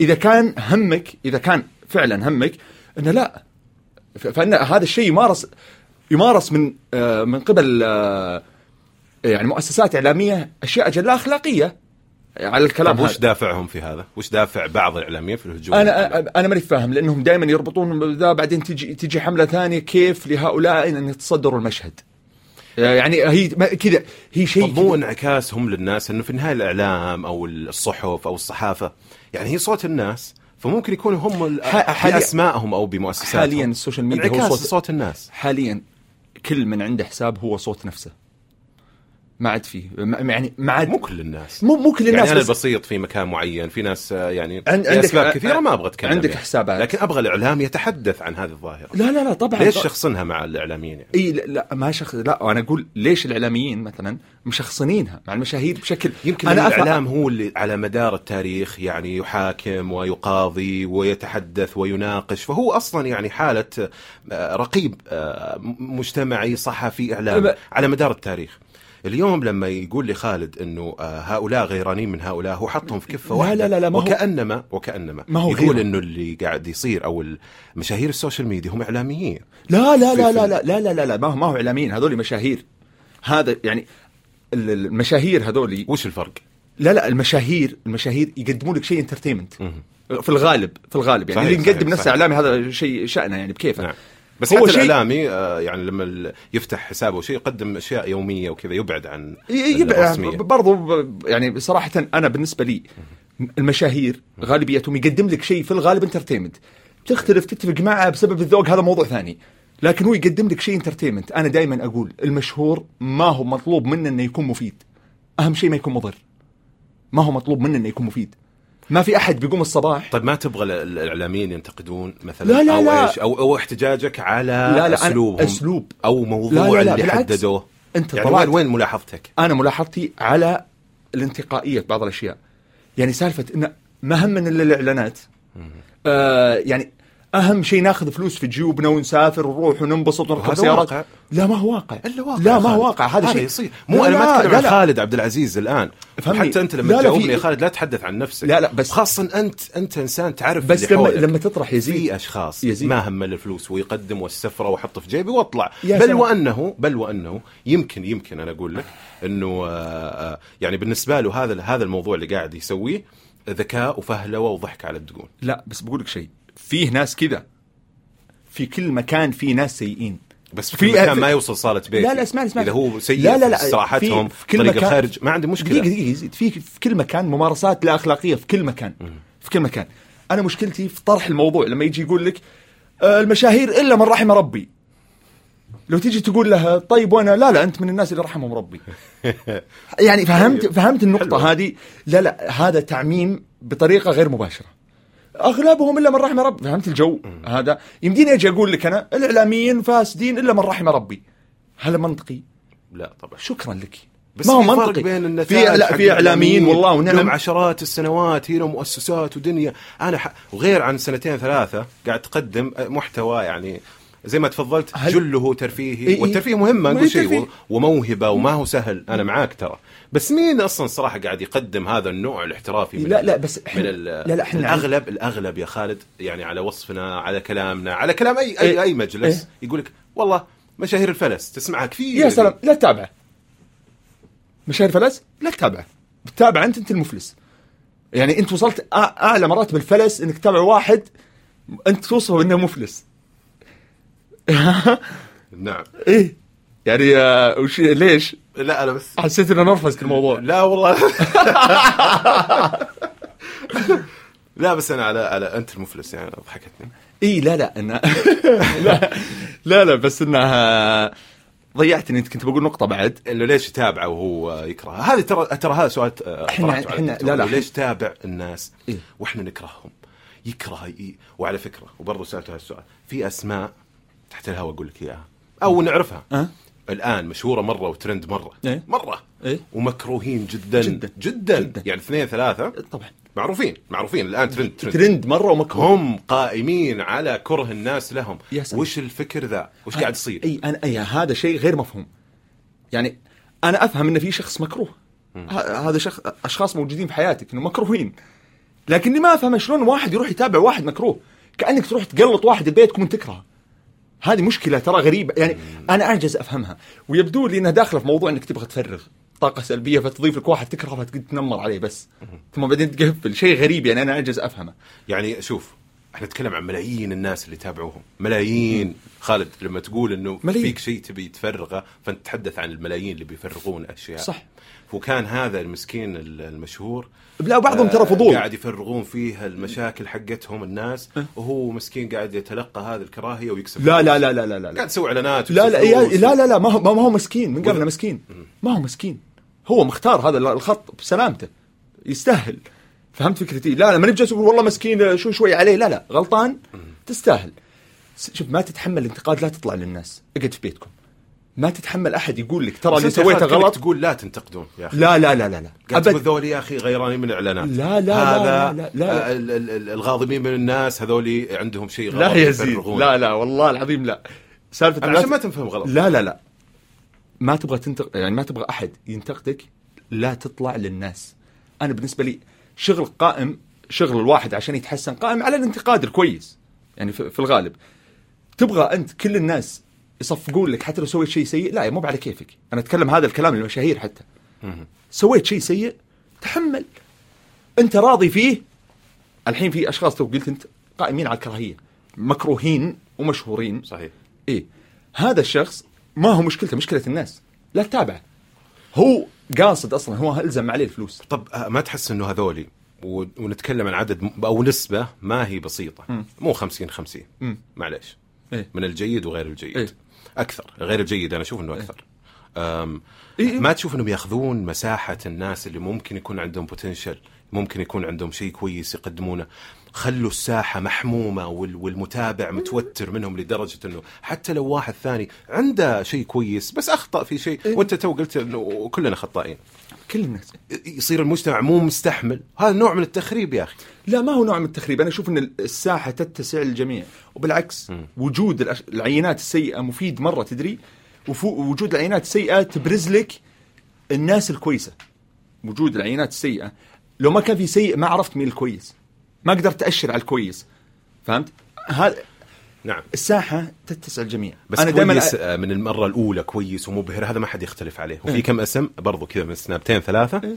إذا كان همك إذا كان فعلا همك إنه لا فإن هذا الشيء يمارس يمارس من آه، من قبل آه، يعني مؤسسات إعلامية أشياء جلا أخلاقية على الكلام طب وش. دافعهم في هذا؟ وش دافع بعض الاعلاميين في الهجوم؟ أنا أنا ماني فاهم لأنهم دائما يربطون ذا بعدين تجي تجي حملة ثانية كيف لهؤلاء إن يتصدروا المشهد يعني هي كذا هي شيء طب مو انعكاسهم للناس إنه في النهايه الإعلام أو الصحف أو الصحافة يعني هي صوت الناس فممكن يكونوا هم بأسمائهم أو بمؤسساتهم. حاليا السوشيال ميديا هو صوت صوت الناس. حاليا كل من عنده حساب هو صوت نفسه. ما عاد فيه ما- يعني ما عاد مو كل الناس مو مو كل الناس يعني أنا بس البسيط في مكان معين في ناس آه، يعني عند- عندك- أسباب ع- كثيرة ما أبغى أتكلم عندك يعني. حسابات. لكن أبغى الإعلام يتحدث عن هذه الظاهرة لا لا لا طبعا ليش. شخصنها مع الإعلاميين يعني؟ إي لا, لا ما شخص لا أنا أقول ليش الإعلاميين مثلا مشخصنينها مع المشاهير بشكل يمكن أنا الإعلام هو اللي على مدار التاريخ يعني يحاكم ويقاضي ويتحدث ويناقش فهو أصلا يعني حالة آه، رقيب آه، مجتمعي صحفي اعلامي على مدار التاريخ اليوم لما يقول لي خالد إنه آه، هؤلاء غيرانين من هؤلاء هو حطهم في كفة لا واحدة. لا لا لا، ما هو- وكانما وكأنما ما هو يقول. إنه اللي قاعد يصير أو مشاهير السوشيال ميديا هم إعلاميين. لا لا لا لا لا لا لا لا, لا ما هو ما هو إعلاميين هذول مشاهير. هذا يعني ال- المشاهير هذول وش الفرق؟ لا لا المشاهير المشاهير يقدمون لك شيء entertainment في الغالب في الغالب يعني صحيح، اللي يقدم صحيح، نفسه. إعلامي هذا شيء شأنه يعني بكيفه. نعم. بس هو حتى شيء- الإعلامي آه، يعني لما يفتح حسابه شيء يقدم أشياء يومية وكذا يبعد عن الرسمية. برضو يعني صراحة أنا بالنسبة لي المشاهير غالبيتهم يقدم لك شيء في الغالب entertainment تختلف تتفق معه بسبب الذوق هذا موضوع ثاني. لكن هو يقدم لك شيء entertainment أنا دائما أقول المشهور ما هو مطلوب منه أنه يكون مفيد. أهم شيء ما يكون مضر. ما هو مطلوب منه أنه يكون مفيد. ما في أحد بيقوم الصباح طيب ما تبغى ال- ال- الإعلاميين ينتقدون مثلا لا، لا، أو لا. إيش أو أو احتجاجك على لا، لا، أسلوبهم أسلوب. أو موضوع لا، لا، لا، اللي. حددوه أنت يعني وين وين ملاحظتك؟ أنا ملاحظتي على الانتقائية في بعض الأشياء يعني سالفة انه ما همنا الا الاعلانات آه يعني أهم شيء ناخذ فلوس في جيوبنا ونسافر ونروح وننبسط ونركب سيارات. لا ما هو واقع إلا واقع لا ما هو. واقع هذا شيء يصير مو أنا ما أتكلم عن. خالد عبد العزيز الآن فهمني. حتى أنت لما تجاوبني يا خالد لا تحدث عن نفسك لا، لا، بس- خاصة انت أنت إنسان تعرف بس اللي لما حولك. لما تطرح يزيد في أشخاص يزيد. ما هم الفلوس ويقدم والسفرة واحطه في جيبي وأطلع بل. وانه بل وأنه يمكن يمكن أنا أقول لك إنه آه، آه، يعني بالنسبة له هذا هذا الموضوع اللي قاعد يسويه ذكاء وفهلوة وضحك على الدقون لا بس بقول لك شيء فيه ناس كذا. في كل مكان في ناس سيئين. بس في في- مكان ما يوصل صالة بيتي لا لا اسمعني اسمعني إذا هو سيء لا لا لا في استراحتهم في, في كل طريق مكان. الخارج ما عندي مشكلة. دقيقة دقيقة يزيد. في في كل مكان ممارسات لا أخلاقية في كل مكان في كل مكان. أنا مشكلتي في طرح الموضوع لما يجي يقول لك آه، المشاهير إلا من رحم ربي. لو تيجي تقول له طيب وأنا لا لا أنت من الناس اللي رحمهم ربي. يعني فهمت فهمت النقطة. هذه؟ لا لا هذا تعميم بطريقة غير مباشرة. أغلبهم إلا من رحم ربي. فهمت الجو؟ هذا يمديني أجي أقول لك أنا الإعلاميين فاسدين إلا من رحم ربي. هل منطقي؟ لا طبعا. شكرا لك. بس ما هو منطقي. بين النتائج في لا في إعلاميين والله لهم ونعم عشرات السنوات هنا مؤسسات ودنيا. أنا ح... وغير عن سنتين ثلاثة قاعد تقدم محتوى يعني زي ما تفضلت هل- جله ترفيهي. والترفيه مهم ما نقول شيء وموهبة وما هو سهل. أنا معاك ترى. بس مين أصلا صراحة قاعد يقدم هذا النوع الاحترافي من لا لا بس ال... لا لا إحنا الاغلب الأغلب يا خالد يعني على وصفنا على كلامنا على كلام اي اي, إيه. أي مجلس إيه. يقول لك والله مشاهير الفلس تسمعها كثير. يا سلام لا تتابعه مشاهير فلس لا تتابعه بتتابع أنت أنت المفلس. يعني أنت وصلت أعلى مراتب الفلس إنك تتابع واحد أنت توصفه إنه مفلس. نعم. إيه. يعني آه، وش ليش؟ لا أنا بس حسيت إنه نرفزت الموضوع. لا والله. لا بس أنا على على أنت المفلس يعني ضحكتني. اي لا لا انه لا. لا لا بس انها ضيعتني. أنت كنت بقول نقطة بعد. إنه ليش يتابعه وهو يكره؟ هذا ترى ترى هذا سؤال آه، إحنا- طرحته على إحنا-. لا- لا، ليش تابع الناس إيه؟ وإحنا نكرههم؟ يكره ي... وعلى فكرة وبرضه سالته هذا السؤال. في أسماء تحت الهوا أقول لك إياها. أو نعرفها. أه؟ الآن مشهورة مرة وترند مرة. إيه؟ مرة. إيه؟ ومكروهين جدا. جداً. جدا, جداً. يعني اثنين ثلاثة. طبعا. معروفين. معروفين. الآن ترند. ترند. ترند مرة ومكروه. هم قائمين على كره الناس لهم. يا سلام. وش الفكر ذا؟ وش قاعد يصير؟ أي أنا أي هذا شيء غير مفهوم. يعني أنا أفهم إن في شخص مكروه. هذا شخص أشخاص موجودين في حياتك إنه مكروهين. لكني ما افهم شلون واحد يروح يتابع واحد مكروه. كأنك تروح تقلط واحد ببيتكم وانت تكرهه هذه مشكلة ترى غريبة. يعني أنا أعجز أفهمها. ويبدو لي إنها داخلة في موضوع إنك تبغى تفرغ طاقة سلبية فتضيف لك واحد تكرهه فتنمر عليه بس. ثم بعدين تقفل. شيء غريب يعني أنا أعجز أفهمه. يعني شوف إحنا نتكلم عن ملايين الناس اللي يتابعوهم. ملايين. خالد لما تقول إنه ملايين. فيك شيء تبي تفرغه فانت تتحدث عن الملايين اللي بيفرغون أشياء. صح. وكان هذا المسكين ال- المشهور لا بعضهم ترى آه، فضول. قاعد يفرغون فيها المشاكل حقتهم الناس وهو مسكين قاعد يتلقى هذه الكراهية ويكسب لا لا. لا لا لا, لا. قاعد يسوي إعلانات لا لا. لا لا لا ما هو ما هو مسكين. من قبل مسكين. ما هو مسكين. هو مختار هذا الخط بسلامته. يستاهل. فهمت فكرتي لا لا ماني بجالس أقول والله مسكين شو شوي عليه لا لا غلطان تستاهل شوف ما تتحمل الانتقاد لا تطلع للناس اقعد في بيتكم ما تتحمل احد يقول لك ترى اللي سويته غلط تقول لا تنتقدون يا أخي لا لا لا لا لا ابد ذولي يا أخي غيرانين من الاعلانات لا- لا- لا- هذا لا- لا- لا. آه، ال- الغاضبين من الناس هذولي عندهم شيء غلط لا يا يفرغون. لا لا والله العظيم لا سالفه لا عشان ما تنفهم غلط لا لا لا ما تبغى تنتقد يعني ما تبغى احد ينتقدك لا تطلع للناس أنا بالنسبة لي شغل قائم شغل الواحد عشان يتحسن قائم على الانتقاد الكويس. يعني في, الغالب. تبغى أنت كل الناس يصفقون لك حتى لو سويت شيء سيء؟ لا مو على كيفك. أنا أتكلم هذا الكلام للمشاهير حتى. سويت شيء سيء؟ تحمل. أنت راضي فيه؟ الحين في أشخاص تو قلت أنت قائمين على الكراهية. مكروهين ومشهورين. صحيح. إيه. هذا الشخص ما هو مشكلته مشكلة الناس. لا تتابعه. هو قاصد أصلا هو إلزم عليه الفلوس. طب آه، ما تحس إنه هذولي ونتكلم عن عدد أو نسبة ما هي بسيطة. مو 50 50 مم. معليش. إيه. من الجيد وغير الجيد. إيه. أكثر غير الجيد أنا أشوف إنه أكثر. أم إيه، إيه. ما تشوف إنهم يأخذون مساحة الناس اللي ممكن يكون عندهم بوتنشل ممكن يكون عندهم شيء كويس يقدمونه. خلوا الساحة محمومة وال- والمتابع متوتر منهم لدرجة إنه حتى لو واحد ثاني عنده شيء كويس بس أخطأ في شيء إيه. وأنت تو قلت إنه كلنا خطائين. كل الناس يصير المجتمع مو مستحمل. هذا نوع من التخريب يا أخي. لا ما هو نوع من التخريب. أنا أشوف إن الساحة تتسع للجميع. وبالعكس وجود الأش- العينات السيئة مفيد مرة تدري؟ وجود العينات السيئة تبرز لك الناس الكويسة. وجود العينات السيئة لو ما كان في سيء ما عرفت مين الكويس. ما قدرت تأشر على الكويس. فهمت؟ هذا نعم. الساحة تتسع الجميع. بس أنا أنا دائما كويس آه، من المرة الأولى كويس ومبهر هذا ما حد يختلف عليه. وفي إيه. كم اسم؟ برضو كذا من سنابتين ثلاثة. إيه.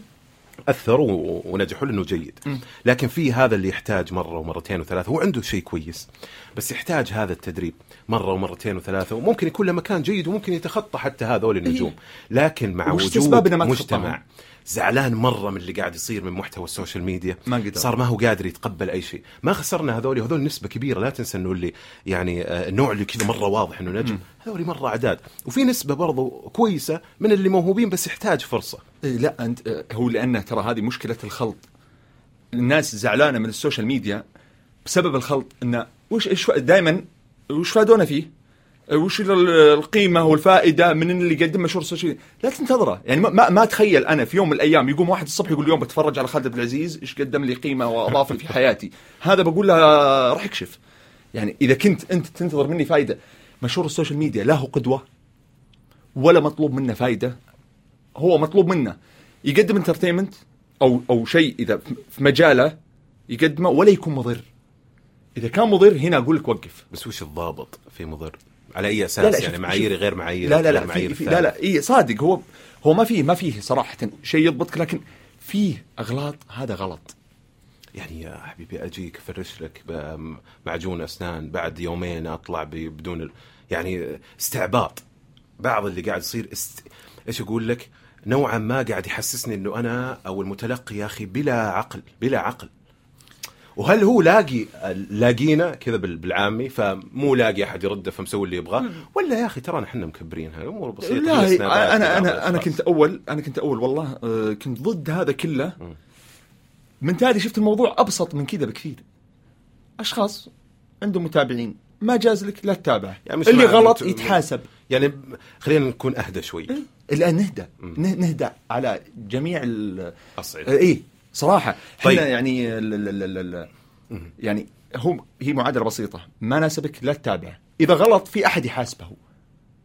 اثروا ونجحوا لأنه جيد. لكن في هذا اللي يحتاج مرة ومرتين وثلاثة. هو عنده شيء كويس. بس يحتاج هذا التدريب مرة ومرتين وثلاثة. وممكن يكون له مكان جيد وممكن يتخطى حتى هذول النجوم. لكن مع وجود مجتمع؟ زعلان مرة من اللي قاعد يصير من محتوى ال social media. ما قدر. صار ما هو قادر يتقبل أي شيء. ما خسرنا هذول هذول نسبة كبيرة. لا تنسى إنه اللي يعني آه، النوع اللي كذا مرة واضح إنه نجم هذول مرة أعداد. وفي نسبة برضو كويسة من اللي موهوبين بس يحتاج فرصة. لا أنت آه، هو لأنه ترى هذه مشكلة الخلط. الناس زعلانة من ال social media بسبب الخلط. إنه وش إيش دائما وش أفادونا فيه؟ آه، وش ال- القيمة والفائدة من اللي يقدم مشهور ال social؟ لا تنتظره. يعني ما, ما, أتخيل أنا في يوم من الأيام يقوم واحد الصبح يقول اليوم بتفرج على خالد عبد العزيز إيش قدم لي قيمة واضاف في حياتي؟ هذا بقول له راح يكشف. يعني إذا كنت أنت تنتظر مني فائده مشهور ال social media لا هو قدوة ولا مطلوب منه فائده هو مطلوب منه. يقدم entertainment أو أو شيء إذا في مجاله يقدمه ولا يكون مضر. إذا كان مضر هنا أقول لك وقف. بس وش الضابط في مضر؟ على أي أساس؟ يعني شوف- معاييري شوف. غير معايير لا لا لا معايير في في. لا لا اي صادق. هو هو ما فيه ما فيه صراحة شيء يضبطك لكن فيه أغلاط هذا غلط. يعني يا حبيبي أجيك افرش لك معجون أسنان بعد يومين أطلع بدون ال... يعني استعباط. بعض اللي قاعد يصير است... إيش أقول لك؟ نوعا ما قاعد يحسسني إنه أنا أو المتلقي يا أخي بلا عقل بلا عقل. وهل هو لاقي لاقينا كذا بال- بالعامي فمو لاقي أحد يرده فمسوي اللي يبغاه؟ ولا يا أخي ترانا إحنا مكبرينها امور بسيطة لا أنا أنا أنا الأشخاص. كنت اول أنا كنت أول والله آه، كنت ضد هذا كله. من تالي شفت الموضوع أبسط من كذا بكثير. أشخاص عندهم متابعين ما جاز لك لا تتابعه يعني اللي غلط مت- يتحاسب. يعني خلينا نكون أهدى شوي. الان نهدى. نه- نهدى على جميع ال أصعدة. اي صراحة. طيب. إحنا يعني ال ال ال ال يعني هو هي معادلة بسيطة. ما ناسبك لا تتابعه إذا غلط في أحد يحاسبه.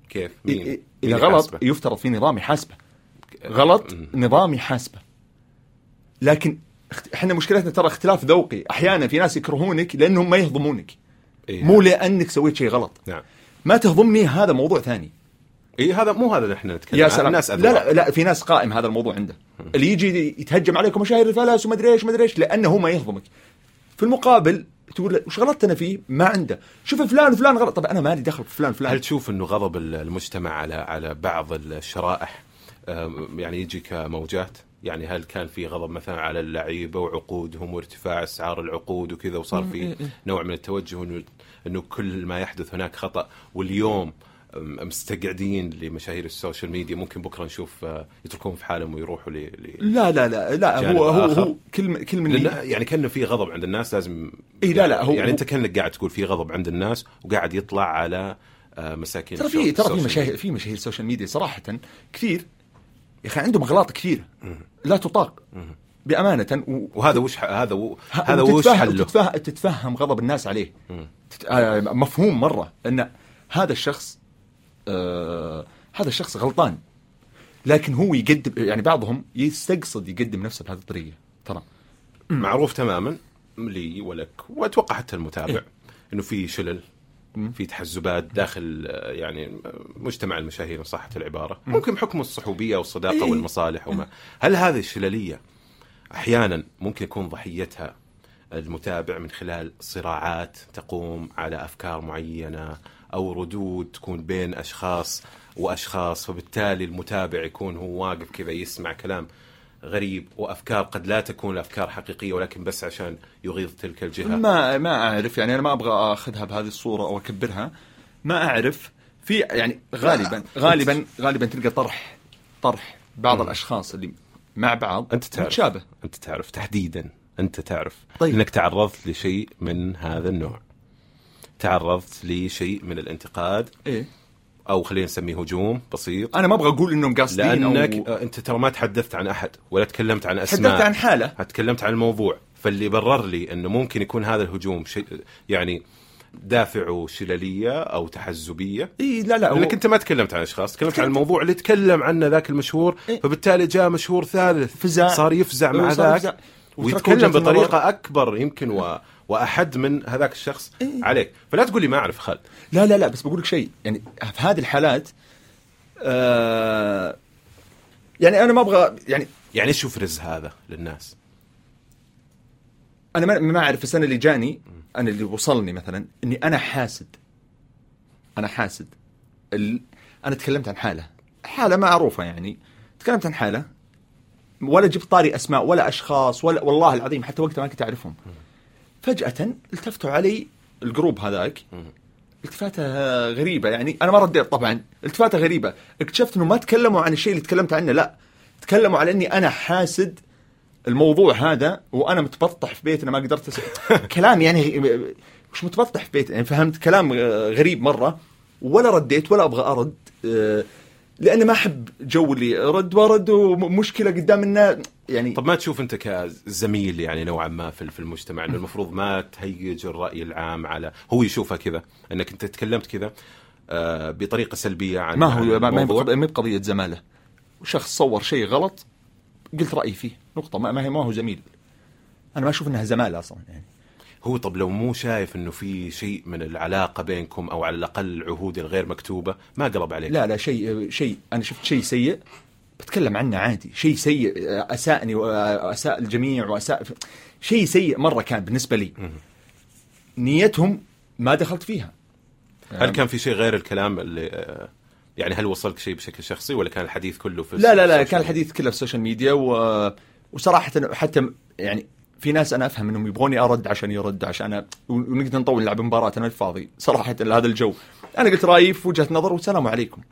كيف؟ مين؟ إي- مين إذا غلط يحاسبه؟ يفترض في نظام يحاسبه. غلط نظام يحاسبه. لكن إحنا مشكلتنا ترى اختلاف ذوقي. أحيانا في ناس يكرهونك لأنهم ما يهضمونك. إيه. مو لأنك سويت شيء غلط. نعم. ما تهضمني هذا موضوع ثاني. إي هذا مو هذا اللي إحنا نتكلم يا. سلام. الناس لا أذواق. لا لا في ناس قائم هذا الموضوع عنده. اللي يجي يتهجم عليكم مشاهير الفلس وما أدري إيش ما أدري إيش لأنه هو ما يهضمك. في المقابل تقول له وش غلطت أنا فيه؟ ما عنده. شوف فلان فلان غلط. طب أنا مالي دخل فلان فلان. هل تشوف إنه غضب المجتمع على على بعض الشرائح؟ يعني يجي كموجات؟ يعني هل كان في غضب مثلا على اللعيبة وعقودهم وارتفاع أسعار العقود وكذا وصار في نوع من التوجه إنه إنه كل ما يحدث هناك خطأ؟ واليوم مستقعدين لمشاهير ال social media. ممكن بكرة نشوف آه، يتركون في حالهم ويروحوا ل لا لا لا لا هو هو. هو كل كل من يعني كأنه في غضب عند الناس لازم إيه لا لا، هو- يعني هو- أنت كأنك قاعد تقول في غضب عند الناس وقاعد يطلع على آه، مساكين ترى في ترى في مشاهير. في مشاهير ال social media صراحة كثير. يا أخي عندهم أغلاط كثيره لا تطاق. بأمانة. و... وهذا وش ح- هذا و... هذا وش حله؟ تتفهم, تتفهم غضب الناس عليه. تت... آه مفهوم مرة. ان هذا الشخص آه هذا الشخص غلطان. لكن هو يقدم يعني بعضهم يستقصد يقدم نفسه بهذه الطريقة. ترى. معروف تماما لي ولك وأتوقع حتى المتابع إيه. إنه في شلل في تحزبات داخل آه، يعني مجتمع المشاهير ان صحت العبارة. ممكن بحكم الصحوبية والصداقة إيه. والمصالح وما. هل هذه الشللية أحيانا ممكن يكون ضحيتها المتابع من خلال صراعات تقوم على أفكار معينة أو ردود تكون بين أشخاص وأشخاص فبالتالي المتابع يكون هو واقف كذا يسمع كلام غريب وأفكار قد لا تكون افكار حقيقية ولكن بس عشان يغيظ تلك الجهة. ما ما أعرف يعني أنا ما أبغى أخذها بهذه الصورة أو أكبرها. ما أعرف في يعني غالبا غالبا غالبا تلقى طرح طرح بعض الأشخاص اللي مع بعض أنت تعرف. متشابه. أنت تعرف تحديدا. أنت تعرف. طيب. إنك تعرضت لشيء من هذا النوع. تعرضت لشيء من الانتقاد. إيه. أو خلينا نسميه هجوم بسيط. أنا ما أبغى أقول إنهم قاصدين لأنك أو آه، أنت ترى ما تحدثت عن أحد ولا تكلمت عن أسماء. تحدثت عن حالة. تكلمت عن الموضوع. فاللي برر لي إنه ممكن يكون هذا الهجوم شيء يعني دافعه شلليه أو تحزبية. إي لا لا هو لأنك أنت ما تكلمت عن أشخاص تكلمت عن الموضوع اللي تكلم عنه ذاك المشهور. إيه. فبالتالي جاء مشهور ثالث. فزع. صار يفزع مع. ذاك. ويتكلم النظر. بطريقة أكبر يمكن و... وأحد من هذاك الشخص إيه. عليك. فلا تقول لي ما أعرف خالد لا لا لا بس بقول لك شيء. يعني في هذه الحالات آه يعني أنا ما أبغى يعني يعني إيش يفرز هذا للناس؟ أنا ما ما أعرف السنة اللي جاني أنا اللي وصلني مثلا إني أنا حاسد. أنا حاسد. ال... أنا تكلمت عن حالة. حالة معروفة يعني. تكلمت عن حالة. ولا جبت طاري أسماء ولا أشخاص ولا والله العظيم حتى وقتها ما كنت أعرفهم. فجأة التفتوا علي الجروب هذاك. التفاتة غريبة يعني أنا ما رديت طبعا. التفاتة غريبة. اكتشفت إنه ما تكلموا عن الشيء اللي تكلمت عنه لا. تكلموا على إني أنا حاسد الموضوع هذا وأنا متبطح في بيتنا ما قدرت أس... كلام يعني مش متبطح في بيتنا يعني فهمت؟ كلام غريب مرة. ولا رديت ولا أبغى أرد. آه، لاني ما أحب جو اللي رد ورد ومشكلة قدام الناس يعني طب ما تشوف أنت كزميل يعني نوعا ما في في المجتمع إنه المفروض ما تهيج الرأي العام على هو يشوفها كذا إنك أنت تكلمت كذا آه، بطريقة سلبية عن ما هو عن ما هي بقضيه زماله. شخص صور شيء غلط قلت رأيي فيه نقطة ما ما هي ما هو زميل أنا ما أشوف إنها زمالة أصلا يعني. هو طب لو مو شايف إنه في شيء من العلاقة بينكم أو على الأقل العهود الغير مكتوبة ما قلب عليك. لا لا شيء شيء أنا شفت شيء سيء. بتكلم عنه عادي. شيء سيء أساءني واساء الجميع وأساء شيء سيء مرة كان بالنسبة لي. نيتهم ما دخلت فيها. هل كان في شيء غير الكلام اللي يعني هل وصلك شيء بشكل شخصي ولا كان الحديث كله في لا لا لا كان الحديث كله في ال social media و... وصراحة حتى يعني في ناس أنا أفهم إنهم يبغوني أرد عشان يرد عشان ونقدر نطول نلعب مباراة أنا فاضي صراحة هذا الجو. أنا قلت رأيي في وجهة نظر والسلام عليكم.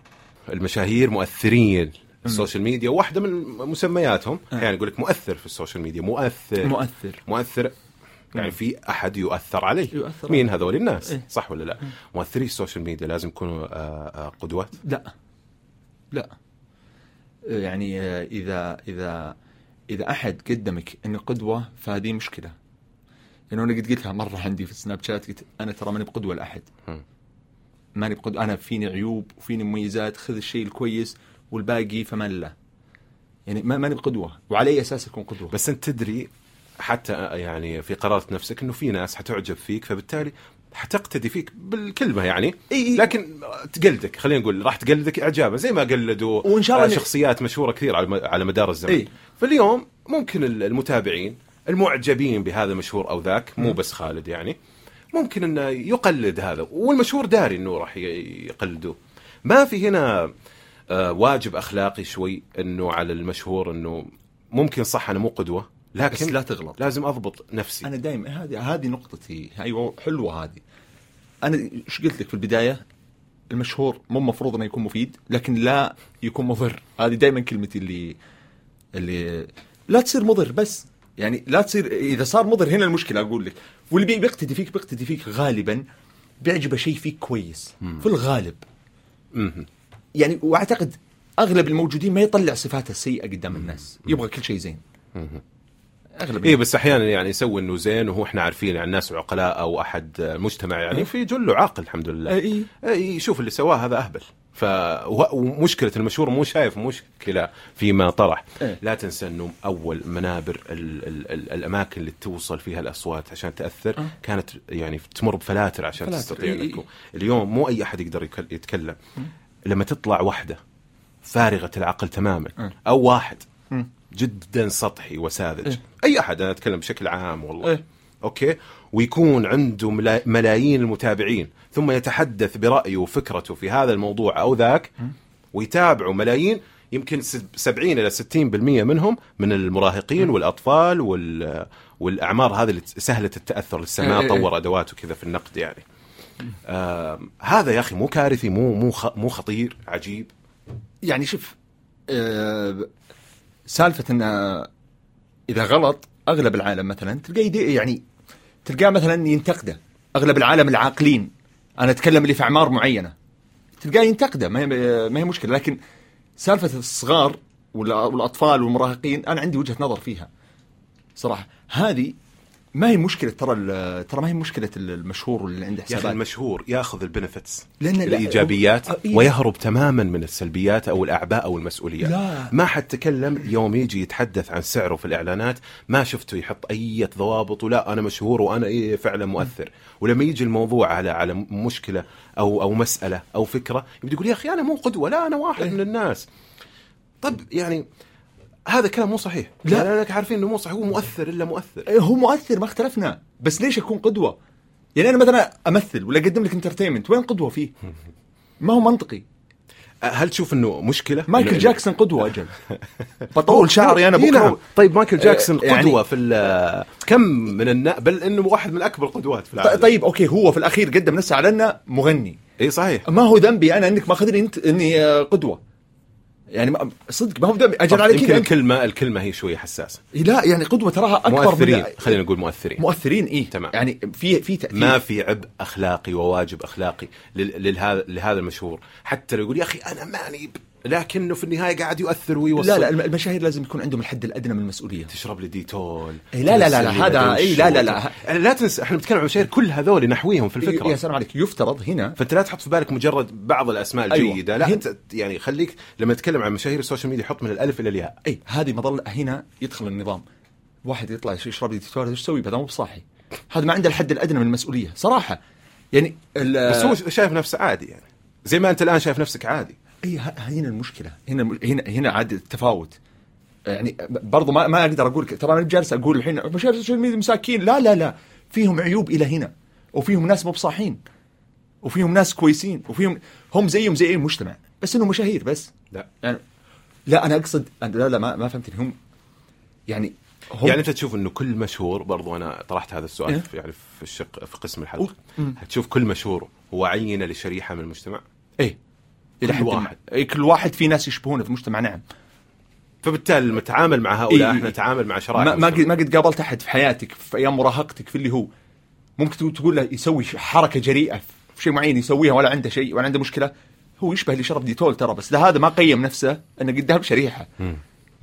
المشاهير مؤثرين ال social media واحدة من مسمياتهم يعني يقول لك مؤثر في ال social media مؤثر. مؤثر. مؤثر. يعني في أحد يؤثر عليه. يؤثر مين هذول الناس؟ إيه. صح ولا لا؟ مؤثري ال social media لازم يكونوا آه، آه، قدوات لا. لا. يعني آه، اذا إذا إذا أحد قدمك انه قدوة فهذه مشكلة يعني أنا قد قلتها مرة عندي في السناب شات قلت أنا ترى ماني بقدوة لأحد. ماني بقدوه أنا فيني عيوب وفيني مميزات خذ الشيء الكويس والباقي فمان الله يعني ما ماني بقدوة وعلى اي أساس أكون قدوة بس أنت تدري حتى يعني في قرارة نفسك إنه في ناس حتعجب فيك فبالتالي حتقتدي فيك بالكلمة يعني. لكن تقلدك خلينا نقول راح تقلدك اعجابا زي ما قلدوا وإن شاء الله شخصيات مشهورة كثير على مدار الزمن إي. فاليوم ممكن ال- المتابعين المعجبين بهذا المشهور أو ذاك مو بس خالد يعني ممكن انه يقلد هذا والمشهور داري انه راح يقلدوه. ما في هنا آه، واجب أخلاقي شوي إنه على المشهور إنه ممكن صح أنا مو قدوة لكن بس لا تغلط. لازم أضبط نفسي. أنا دائما هذه هذه نقطتي أيوه حلوة هذه. أنا إيش قلت لك في البداية؟ المشهور مو مفروض إنه يكون مفيد لكن لا يكون مضر. هذه دائما كلمتي اللي اللي لا تصير مضر بس. يعني لا تصير إذا صار مضر هنا المشكلة أقول لك. واللي بي- بيقتدي فيك بيقتدي فيك غالبا بيعجبه شيء فيك كويس في الغالب. مهم. يعني وأعتقد أغلب الموجودين ما يطلع صفاته السيئة قدام الناس. يبغى كل شيء زين. أغلب اي بس أحيانا يعني يسوي إنه زين وهو إحنا عارفين يعني الناس عقلاء أو أحد المجتمع يعني في جله عاقل الحمد لله. اي يشوف اللي سواه هذا أهبل. ف وه- ومشكلة المشهور مو شايف مشكلة فيما طرح إيه. لا تنسى إنه أول منابر ال ال ال الأماكن اللي توصل فيها الأصوات عشان تأثر آه. كانت يعني تمر بفلاتر عشان فلاتر. تستطيع إي- إي. انك اليوم مو أي أحد يقدر يتكلم لما تطلع واحدة فارغة العقل تماما إيه. أو واحد. جدا سطحي وساذج إيه. أي أحد أنا أتكلم بشكل عام والله إيه. okay ويكون عنده ملا- ملايين المتابعين ثم يتحدث برأيه وفكرته في هذا الموضوع أو ذاك ويتابعوا ملايين يمكن س- 70 إلى 60% منهم من المراهقين والأطفال وال والأعمار هذه اللي سهلة التأثر لسه ما إيه إيه إيه. طور ادواته كذا في النقد يعني. آه هذا يا أخي مو كارثي مو مو مو خطير عجيب. يعني شوف آه سالفة إن آه، إذا غلط أغلب العالم مثلا تلقاه يعني تلقاه مثلا ينتقده أغلب العالم العاقلين. أنا أتكلم اللي في أعمار معينة. تلقاه ينتقده ما هي ما هي مشكلة. لكن سالفة الصغار والأطفال والمراهقين أنا عندي وجهة نظر فيها. صراحة هذه ما هي مشكلة ترى ترى ما هي مشكلة المشهور اللي عنده يا أخي حسابات المشهور ياخذ البنفتس لأن- لا، الإيجابيات إيه. ويهرب تماما من السلبيات أو الأعباء أو المسؤوليات لا. ما حد تكلم يوم يجي يتحدث عن سعره في الإعلانات ما شفته يحط أي ضوابط ولا أنا مشهور وأنا إيه فعلا مؤثر ولما يجي الموضوع على على مشكلة أو أو مسألة أو فكرة يبدا يقول يا أخي أنا مو قدوة لا أنا واحد إيه. من الناس طب يعني هذا كلام مو صحيح. لا. لا لانك عارفين إنه مو صحيح هو مؤثر إلا مؤثر. إيه، هو مؤثر ما اختلفنا. بس ليش أكون قدوة؟ يعني أنا مثلا أمثل ولا أقدم لك انترتينمنت وين قدوة فيه؟ ما هو منطقي. هل تشوف إنه مشكلة؟ مايكل إنه- جاكسون قدوة أجل. بطول شعري أنا إيه بكره نعم. طيب مايكل جاكسون آه، يعني- قدوه في ال- كم من النا... بل إنه واحد من أكبر القدوات في العالم. طيب okay هو في الأخير قدم نفسه على انه مغني. اي صحيح. ما هو ذنبي أنا إنك ماخذني أنت إني آه، قدوة. يعني صدق ما هو أجل على يمكن كذا. الكلمة الكلمة هي شوية حساسة. لا يعني قدوة تراها أكبر مؤثرين من خلينا نقول مؤثرين. مؤثرين إيه. تمام. يعني في في تأثير. ما في عبء أخلاقي وواجب أخلاقي للهذا لهذا المشهور. حتى لو يقول يا أخي أنا ماني. لكنه في النهاية قاعد يؤثر ويوصل. لا لا الم- المشاهير لازم يكون عندهم الحد الأدنى من المسؤولية. تشرب لي ديتول. إيه لا لا لا لا، هذا- وش لا لا لا. يعني لا تنسى إحنا بنتكلم عن مشاهير كل هذول نحويهم في الفكرة. يا سلام عليك. يفترض هنا فأنت لا تحط في بالك مجرد بعض الأسماء أيوة. الجيدة. لا هن- أنت يعني خليك لما تتكلم عن مشاهير ال social media حط من الألف إلى الياء. إي هذه مظلة. هنا يدخل النظام. واحد يطلع يشرب لي ديتول إيش يسوي هذا مو بصاحي. هذا ما عنده الحد الأدنى من المسؤولية. صراحة. يعني بس هو شايف نفسه عادي يعني. زي ما أنت الآن شايف نفسك عادي. اي هنا المشكلة. هنا هنا هنا عاد التفاوت. يعني برضو ما ما أقدر أقول ترى أنا جالس أقول الحين مشاهير ال social media مساكين. لا لا لا. فيهم عيوب إلى هنا وفيهم ناس مو بصاحين وفيهم ناس كويسين وفيهم هم زيهم زي أي مجتمع. بس إنه مشاهير بس. لا. يعني لا أنا أقصد لا لا ما, ما فهمتني. هم يعني هم- يعني أنت تشوف إنه كل مشهور برضو أنا طرحت هذا السؤال إيه. في يعني في الشق في قسم الحلقة. تشوف كل مشهور هو عينة لشريحة من المجتمع؟ إيه. إلى كل حد واحد. واحد إيه كل واحد في ناس يشبهونه في المجتمع نعم فبالتالي لما نتعامل مع هؤلاء إيه. إحنا نتعامل مع شرائح ما ما قد المجتمع. ما قد قابلت أحد في حياتك في أيام مراهقتك في اللي هو ممكن تقول- تقول له يسوي حركة جريئة في شيء معين يسويها ولا عنده شيء ولا عنده مشكلة هو يشبه اللي شرب ديتول ترى بس ده هذا ما قيم نفسه إنه قدام شريحه.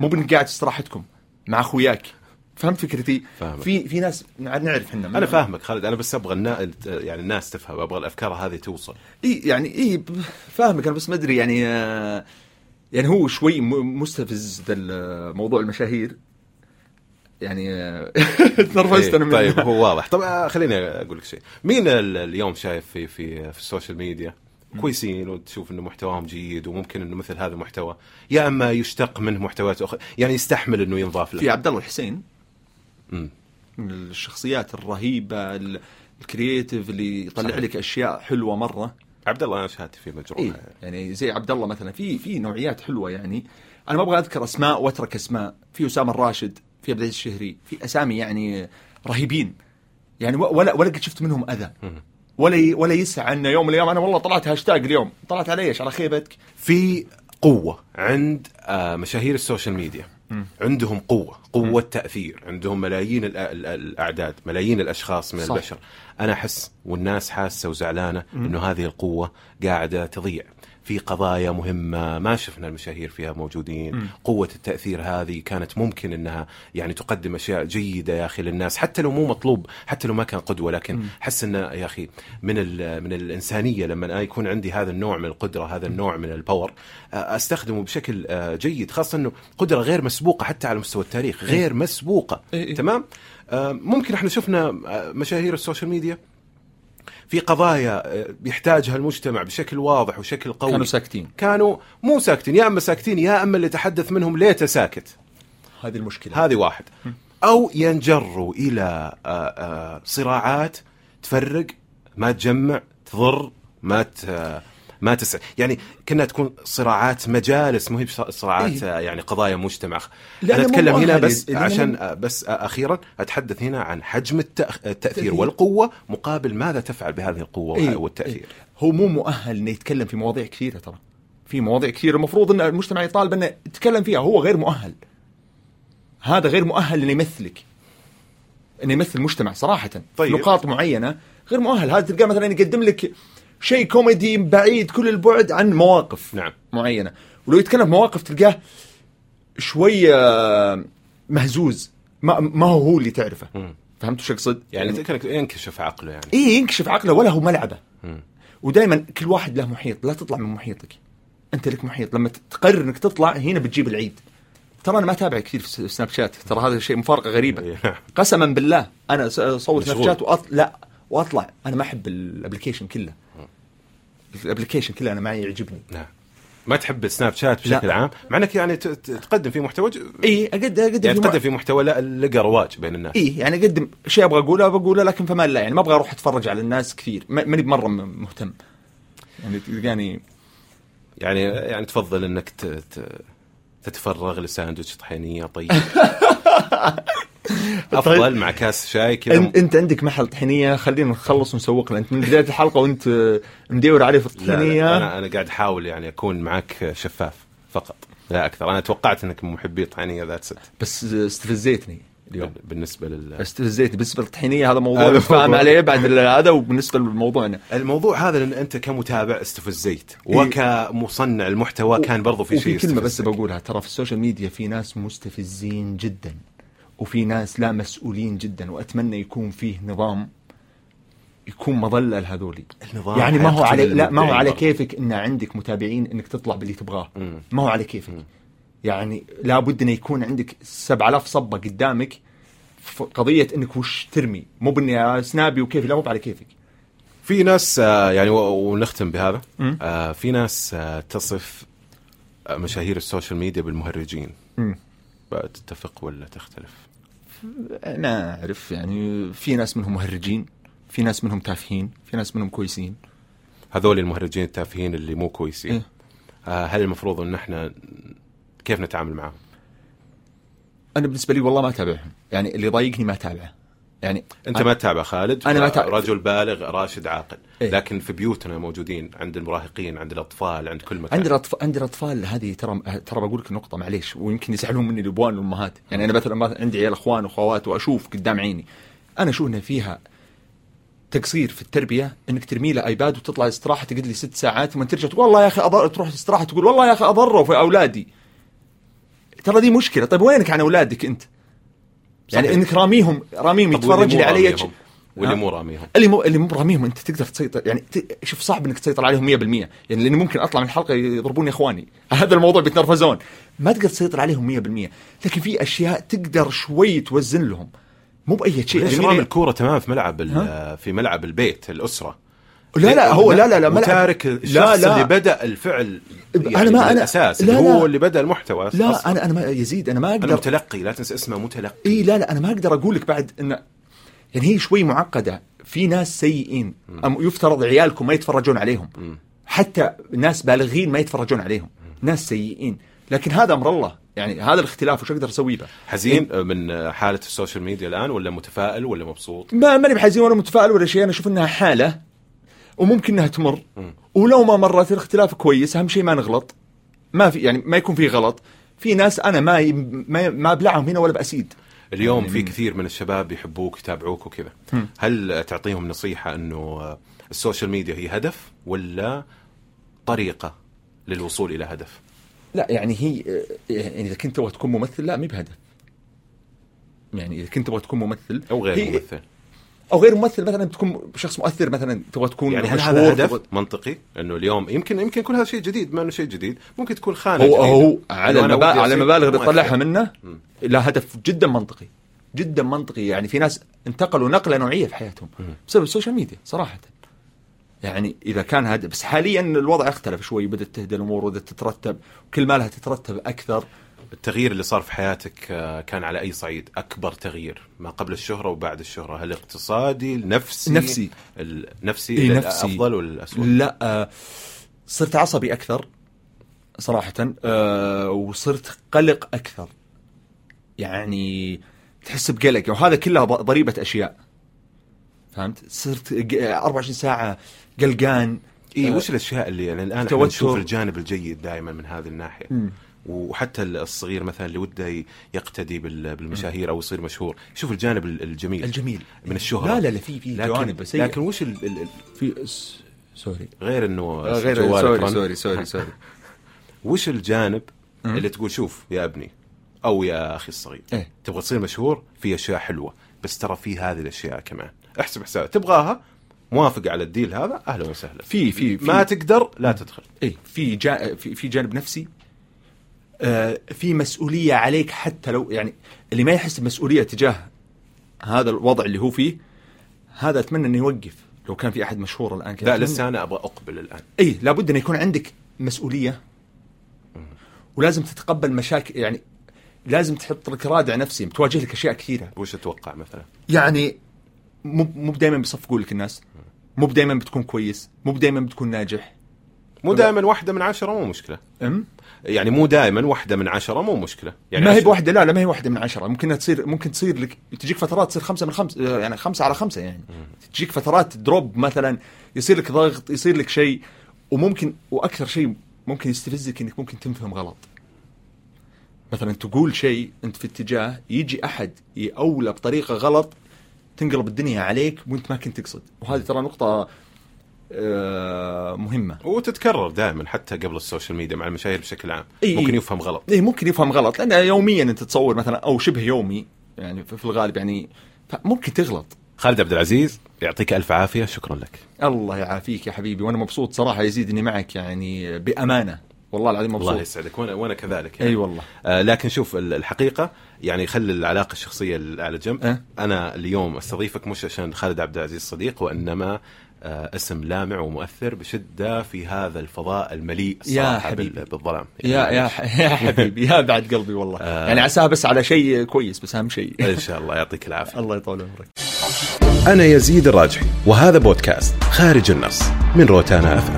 مو بإنك قاعد استراحتكم مع أخوياك فهمت فكرتي؟ فاهمك. في في ناس نعرف إحنا أنا فاهمك خالد. أنا بس أبغى النا... يعني الناس تفهم أبغى الأفكار هذه توصل. إي يعني إي فاهمك. أنا بس ما أدري يعني آه، يعني هو شوي مستفز موضوع المشاهير. يعني آه، تنرفزت أنا إيه، من طيب هو واضح. طب آه، خليني أقول لك شيء. مين ال- اليوم شايف في في في ال social media؟ كويسين وتشوف إنه محتواهم جيد وممكن إنه مثل هذا المحتوى. يا أما يشتق منه محتويات أخرى يعني يستحمل إنه ينضاف له. في عبد الله الحسين. من الشخصيات الرهيبة ال- ال creative اللي يطلع صحيح. لك أشياء حلوة مرة. عبد الله أنا شهادتي فيه مجروحه إيه يعني زي عبد الله مثلا في في نوعيات حلوة يعني. أنا ما أبغى أذكر أسماء وأترك أسماء. في أسامة الراشد في عبد العزيز الشهري في أسامي يعني رهيبين. يعني ولا ولا قد شفت منهم أذى. ولا ولا يسعى انه يوم من الأيام أنا والله طلعت هاشتاج اليوم. طلعت على إيش؟ على خيبتك. في قوة. عند آه، مشاهير ال social media. عندهم قوة قوة تأثير. عندهم ملايين الأ- ال- الأعداد ملايين الأشخاص من صح. البشر. أنا أحس والناس حاسة وزعلانة أنه هذه القوة قاعدة تضيع. في قضايا مهمة ما شفنا المشاهير فيها موجودين. قوة التأثير هذه كانت ممكن أنها يعني تقدم أشياء جيدة يا أخي للناس حتى لو مو مطلوب حتى لو ما كان قدوة لكن حس أنه يا أخي من ال- من الإنسانية لما أنا يكون عندي هذا النوع من القدرة هذا النوع من ال power أستخدمه بشكل جيد خاصة أنه قدرة غير مسبوقة حتى على مستوى التاريخ غير مسبوقة إيه إيه. تمام؟ ممكن إحنا شفنا مشاهير ال social media في قضايا آه، بيحتاجها المجتمع بشكل واضح وشكل قوي. كانوا ساكتين. كانوا مو ساكتين. يا أما ساكتين يا أما اللي يتحدث منهم ليته ساكت. هذه المشكلة. هذه واحد. أو ينجروا إلى آه، آه، صراعات تفرق ما تجمع تضر ما ت- ما تسع يعني كنا تكون صراعات مجالس مو هي صراعات إيه. آه، يعني قضايا مجتمع. أنا أتكلم هنا بس عشان آه، بس آه، أخيرا أتحدث هنا عن حجم التأثير تأثير. والقوة مقابل ماذا تفعل بهذه القوة إيه، والتأثير؟ إيه. هو مو مؤهل إنه يتكلم في مواضيع كثيرة ترى. في مواضيع كثيرة. المفروض إن المجتمع يطالب إنه يتكلم فيها. هو غير مؤهل. هذا غير مؤهل إنه يمثلك. إنه يمثل المجتمع صراحة. طيب. طيب. نقاط معينة. غير مؤهل. هذا تلقاه مثلا يقدم لك شيء كوميدي بعيد كل البعد عن مواقف. نعم. معينة. ولو يتكلم مواقف تلقاه شوية مهزوز. ما, ما هو هو اللي تعرفه. فهمت وش أقصد؟ يعني كان ينكشف عقله يعني. اي ينكشف عقله ولا هو ملعبه. ودائما كل واحد له محيط. لا تطلع من محيطك. أنت لك محيط. لما تقرر إنك تطلع هنا بتجيب العيد. ترى أنا ما أتابع كثير في سناب شات. ترى هذا شيء مفارقة غريبة. إيه،. قسما بالله. أنا اصور سناب. شات وأط... لا. وأطلع. أنا ما أحب ال application كله. ال application كله أنا ما يعجبني. نعم. ما تحب سناب شات بشكل لا. عام؟ مع إنك يعني تقدم في محتوى ج- إي اقدم أقدم يعني تقدم في محتوى لا لقى رواج بين الناس. إي يعني أقدم شيء أبغى أقوله بقوله لكن فما لا يعني ما أبغى أروح أتفرج على الناس كثير. ما- ماني بمرة مهتم. يعني تلقاني يعني يعني تفضل إنك ت... ت... تتفرغ لساندويتش طحينية طيب. افضل مع كاس شاي كذا. انت, أنت عندك محل طحينية خلينا نخلص ونسوق له انت من بداية الحلقة وأنت مدور عليه في لا لا الطحينية. أنا أنا قاعد أحاول يعني أكون معك شفاف فقط لا أكثر. أنا توقعت إنك من محبي الطحينية ذات ست بس استفزيتني. اليوم بالنسبة لل استفزيتني بالنسبة للطحينية هذا موضوع فاهم. عليه بعد هذا وبالنسبة لموضوعنا الموضوع هذا لأن أنت كمتابع استفزيت وكمصنع المحتوى كان برضو في شيء كلمة بس. بقولها ترى في ال social media في ناس مستفزين جدا وفي ناس لا مسؤولين جدا وأتمنى يكون فيه نظام يكون مظلة لهذولي النظام يعني ما هو على لا ما هو على. كيفك إن عندك متابعين إنك تطلع باللي تبغاه. ما هو على كيفك يعني لابد إنه يكون عندك 7000 صبة قدامك. في قضية إنك وش ترمي. مو بإني سنابي وكيفي لا مو على كيفك. في ناس آه، يعني ونختم بهذا. آه، في ناس آه، تصف مشاهير ال social media بالمهرجين. تتفق ولا تختلف؟ أنا أعرف يعني في ناس منهم مهرجين في ناس منهم تافهين في ناس منهم كويسين. هذول المهرجين التافهين اللي مو كويسين. إيه. هل المفروض إن إحنا كيف نتعامل معهم؟ أنا بالنسبة لي والله ما أتابعهم. يعني اللي يضايقني ما أتابعه. يعني أنت ما تتابع خالد؟ أنا ما أتابع. رجل بالغ راشد عاقل. إيه. لكن في بيوتنا موجودين عند المراهقين عند الأطفال عند كل مكان. عند الاطفال عند الأطفال هذه ترى ترى بقول لك نقطة معليش ويمكن يزعلون مني الأبوان والأمهات. يعني أنا مثلا عندي عيال أخوان وأخوات وأشوف قدام عيني. أنا أشوف ان فيها تقصير في التربية إنك ترمي له ايباد وتطلع استراحة تقعد لي ست ساعات ثم ترجع تقول والله يا أخي أضر... تروح استراحة تقول والله يا أخي اضروا في أولادي. ترى دي مشكلة. طيب وينك عن أولادك أنت؟ يعني صحيح. إنك راميهم راميهم يتفرج لي علي راميهم؟ واللي؟ مو راميهم. اللي مو اللي مو براميهم أنت تقدر تسيطر يعني ت... شوف صعب إنك تسيطر عليهم 100% يعني لأني ممكن أطلع من الحلقة يضربوني إخواني. هذا الموضوع بيتنرفزون. ما تقدر تسيطر عليهم 100% لكن في أشياء تقدر شوي توزن لهم. مو بأي شيء. ليش يعني رامي مين- الكورة تمام في ملعب في ملعب البيت الأسرة. لا لا هو لا لا لا ملعب- تارك الشخص لا لا. اللي بدأ الفعل يعني أنا ما- أنا- الأساس لا اللي لا. هو اللي بدأ المحتوى لا أصلاً. أنا أنا ما يزيد أنا ما أنا أقدر. متلقي لا تنسى اسمه متلقي. إي لا لا أنا ما أقدر أقول لك بعد إن يعني هي شوي معقدة. في ناس سيئين. أم يفترض عيالكم ما يتفرجون عليهم. حتى ناس بالغين ما يتفرجون عليهم. ناس سيئين. لكن هذا أمر الله. يعني هذا الاختلاف وش أقدر أسوي به؟ حزين من حالة ال social media الآن ولا متفائل ولا مبسوط؟ ما ماني بحزين ولا متفائل ولا شيء. أنا أشوف إنها حالة وممكن إنها تمر. ولو ما مرت الاختلاف كويس. أهم شيء ما نغلط. ما في يعني ما يكون في غلط. في ناس أنا ما ي- ما, ما أبلعهم هنا ولا بأسيد. اليوم يعني في كثير من الشباب يحبوك يتابعوك وكذا. هل تعطيهم نصيحة إنه ال social media هي هدف ولا طريقة للوصول إلى هدف؟ لا يعني هي يعني إذا كنت تبغى تكون ممثل لا مي بهدف. يعني إذا كنت تبغى تكون ممثل أو غير هي- ممثل. أو غير ممثل مثلا بتكون شخص مؤثر مثلا تبغى تكون يعني هل هذا هدف؟ تبغى- منطقي إنه اليوم يمكن يمكن يكون هذا شيء جديد ما إنه شيء جديد ممكن تكون خانة هو. هو على المبالغ على المبالغ اللي مؤثر. تطلعها منه لا هدف جدا منطقي جدا منطقي. يعني في ناس انتقلوا نقلة نوعية في حياتهم بسبب ال social media صراحة. يعني إذا كان هذا بس حاليا الوضع اختلف شوي بدأت تهدى الأمور وبدات تترتب وكل ما لها تترتب أكثر. التغيير اللي صار في حياتك آه، كان على أي صعيد؟ أكبر تغيير ما قبل الشهرة وبعد الشهرة هل اقتصادي النفسي نفسي. النفسي إيه، نفسي. أفضل ولا الاسوء لا آه، صرت عصبي أكثر صراحة آه، وصرت قلق أكثر. يعني تحس بقلق. وهذا كلها ض- ضريبة أشياء. فهمت؟ صرت ج- 24 ساعة قلقان. إي آه، وش الأشياء اللي يعني الآن. نشوف الجانب الجيد دائما من هذه الناحية؟ مم. وحتى الصغير مثلا اللي وده يقتدي بال- بالمشاهير أو يصير مشهور. يشوف الجانب ال- الجميل. الجميل. من الشهرة. لا لا لا في في لكن جوانب سيئة. لكن وش ال ال في s- sorry. غير إنه آه، غير sorry. sorry sorry sorry. وش الجانب اللي تقول شوف يا أبني أو يا أخي الصغير إيه. تبغى تصير مشهور؟ في أشياء حلوة. بس ترى في هذه الأشياء كمان. احسب حساب تبغاها؟ موافق على ال deal هذا؟ أهلا وسهلا. في في ما تقدر لا تدخل. إيه في جا في, في جانب نفسي في مسؤولية عليك حتى لو يعني اللي ما يحس بمسؤولية تجاه هذا الوضع اللي هو فيه هذا أتمنى إنه يوقف. لو كان في أحد مشهور الآن كذا لا لسه أنا أبغى أقبل الآن. اي لابد انه يكون عندك مسؤولية. ولازم تتقبل مشاكل يعني لازم تحط لك رادع نفسي. تواجه لك أشياء كثيرة. وش تتوقع مثلا؟ يعني مو مو دائما بيصفقوا لك الناس. مو دائما بتكون كويس. مو دائما بتكون ناجح. مو دائما واحدة من عشرة مو مشكلة. أم؟ يعني مو دائما واحدة من عشرة مو مشكلة. يعني ما هي بواحدة لا لا ما هي واحدة من عشرة. ممكن تصير ممكن تصير لك تجيك فترات تصير خمسة من خمسه يعني خمسة على خمسة يعني. تجيك فترات دروب مثلا يصير لك ضغط يصير لك شيء وممكن وأكثر شيء ممكن يستفزك إنك ممكن تنفهم غلط. مثلا تقول شيء أنت في اتجاه يجي أحد يأولى بطريقة غلط تنقلب الدنيا عليك وأنت ما كنت تقصد. وهذه ترى نقطة آه، مهمة. وتتكرر دائما حتى قبل ال social media مع المشاهير بشكل عام. إي ممكن. يفهم غلط. إي ممكن يفهم غلط. لأن يوميا أنت تصور مثلا أو شبه يومي يعني في الغالب يعني ممكن تغلط. خالد عبد العزيز يعطيك ألف عافية. شكرا لك. الله يعافيك يا حبيبي. وأنا مبسوط صراحة يزيد إني معك يعني بأمانة. والله العظيم مبسوط. الله يسعدك. وأنا وأنا كذلك يعني. إي والله. آه لكن شوف ال- الحقيقة يعني خلي العلاقة الشخصية ال- على جنب. أه؟ أنا اليوم أستضيفك مش عشان خالد عبد العزيز صديق وإنما آه اسم لامع ومؤثر بشدة في هذا الفضاء المليء يا حبيبي. بال- بالظلام. يا يا معليش. يا حبيبي. يا بعد قلبي والله. آه. يعني عساها بس على شيء كويس بس أهم شيء. إن شاء الله. يعطيك العافية. الله يطول عمرك. أنا يزيد الراجحي وهذا بودكاست خارج النص من روتانا FM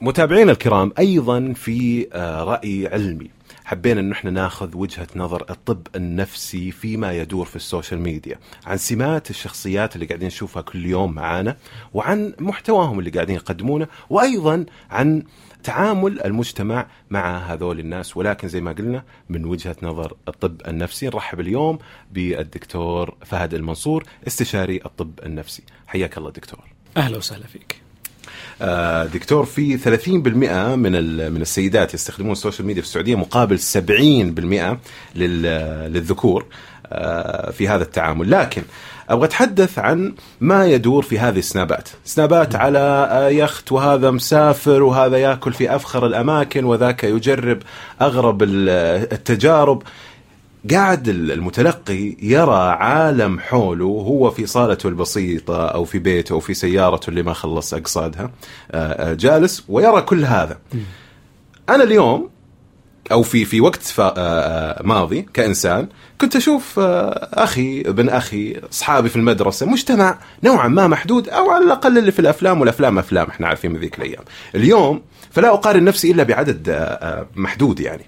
متابعينا الكرام أيضا في آه، رأي علمي. حبينا انه إحنا ناخذ وجهة نظر الطب النفسي فيما يدور في ال social media عن سمات الشخصيات اللي قاعدين نشوفها كل يوم معانا وعن محتواهم اللي قاعدين يقدمونه وأيضا عن تعامل المجتمع مع هذول الناس. ولكن زي ما قلنا من وجهة نظر الطب النفسي نرحب اليوم بالدكتور فهد المنصور استشاري الطب النفسي. حياك الله دكتور. أهلا وسهلا فيك. دكتور في 30% من من السيدات يستخدمون ال social media في السعودية مقابل 70% للذكور آه، في هذا التعامل. لكن أبغى أتحدث عن ما يدور في هذه السنابات، سنابات على آه، يخت وهذا مسافر وهذا يأكل في أفخر الأماكن وذاك يجرب أغرب التجارب. قاعد المتلقي يرى عالم حوله هو في صالته البسيطة أو في بيته أو في سيارته اللي ما خلص أقصادها آه، جالس ويرى كل هذا. أنا اليوم أو في في وقت آه، ماضي كإنسان كنت أشوف آه، أخي ابن أخي أصحابي في المدرسة مجتمع نوعا ما محدود أو على الأقل اللي في الأفلام والأفلام أفلام إحنا عارفين من ذيك الأيام. اليوم فلا أقارن نفسي إلا بعدد آه، محدود يعني.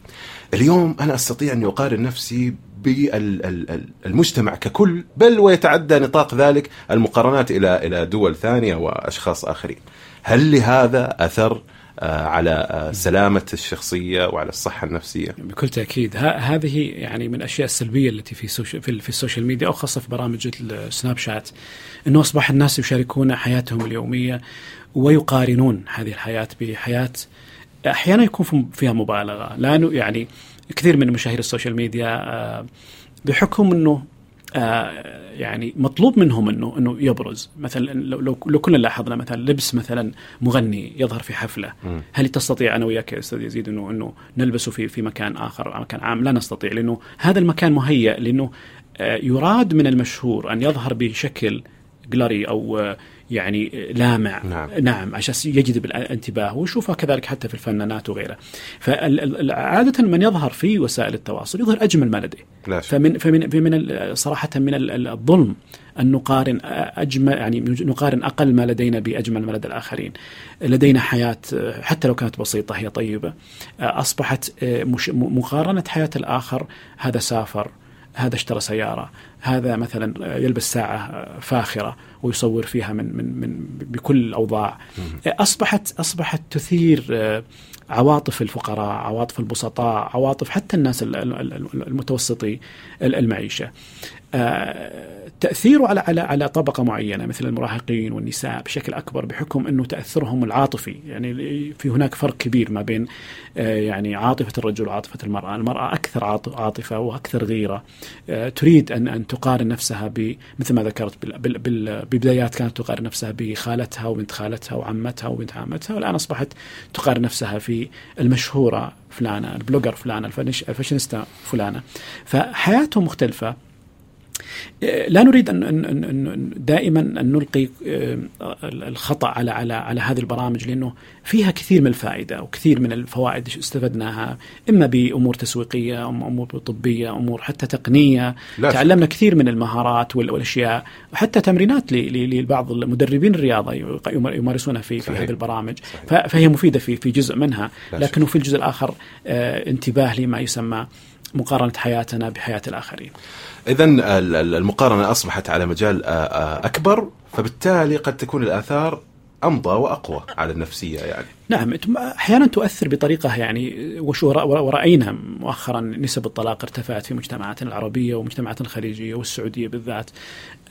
اليوم أنا أستطيع اني اقارن نفسي بالمجتمع ككل بل ويتعدى نطاق ذلك المقارنات إلى إلى دول ثانية وأشخاص آخرين. هل لهذا أثر آه، على آه، سلامة الشخصية وعلى الصحة النفسية؟ بكل تأكيد. هذه يعني من الأشياء السلبية التي في في ال social media أو خاصة في برامج السناب شات أنه أصبح الناس يشاركون حياتهم اليومية ويقارنون هذه الحياة بحياة أحيانا يكون فيها مبالغة. لأنه يعني كثير من مشاهير ال social media آه، بحكم أنه آه يعني مطلوب منهم إنه إنه يبرز. مثلا لو لو كلنا لاحظنا مثلا لبس مثلا مغني يظهر في حفلة. هل تستطيع أنا وياك يا أستاذ يزيد إنه إنه نلبسه في في مكان آخر مكان عام؟ لا نستطيع لأنه هذا المكان مهيأ لأنه آه يراد من المشهور أن يظهر بشكل جلاري أو يعني لامع نعم, نعم عشان يجذب الانتباه ونشوفها كذلك حتى في الفنانات وغيره. فعادة من يظهر في وسائل التواصل يظهر أجمل ما لديه. فمن فمن فمن صراحة من الظلم أن نقارن أجمل يعني نقارن أقل ما لدينا بأجمل ما لدى الآخرين. لدينا حياة حتى لو كانت بسيطة هي طيبة. أصبحت مقارنة حياة الآخر هذا سافر هذا اشترى سيارة هذا مثلا يلبس ساعة فاخرة ويصور فيها من من من بكل الأوضاع أصبحت أصبحت تثير عواطف الفقراء عواطف البسطاء عواطف حتى الناس المتوسطي المعيشة. تأثيره على على على طبقة معينة مثل المراهقين والنساء بشكل أكبر بحكم إنه تأثرهم العاطفي. يعني في هناك فرق كبير ما بين آه، يعني عاطفة الرجل وعاطفة المرأة، المرأة أكثر عاطفة وأكثر غيرة. آه، تريد ان أن تقارن نفسها مثل ما ذكرت بالبدايات كانت تقارن نفسها بخالتها وبنت خالتها وعمتها وبنت عمتها والآن أصبحت تقارن نفسها في المشهورة فلانة، ال blogger فلانة، الفاشينيستا فلانة، فحياتهم مختلفة. لا نريد ان ان دائما أن نلقي آه، الخطأ على على على هذه البرامج لأنه فيها كثير من الفائدة وكثير من الفوائد استفدناها إما بأمور تسويقية أمور طبية أمور حتى تقنية. تعلمنا كثير من المهارات والأشياء وحتى تمرينات لبعض المدربين الرياضة يمارسونها في في هذه البرامج. صحيح. فهي مفيدة في في جزء منها. لكنه في الجزء الآخر آه، انتباه لما يسمى مقارنة حياتنا بحياة الآخرين. اذا المقارنة أصبحت على مجال أكبر فبالتالي قد تكون الآثار أمضى وأقوى على النفسية يعني. نعم أحيانا تؤثر بطريقة يعني ورأينا مؤخرا نسب الطلاق ارتفعت في مجتمعاتنا العربية ومجتمعاتنا الخليجية والسعودية بالذات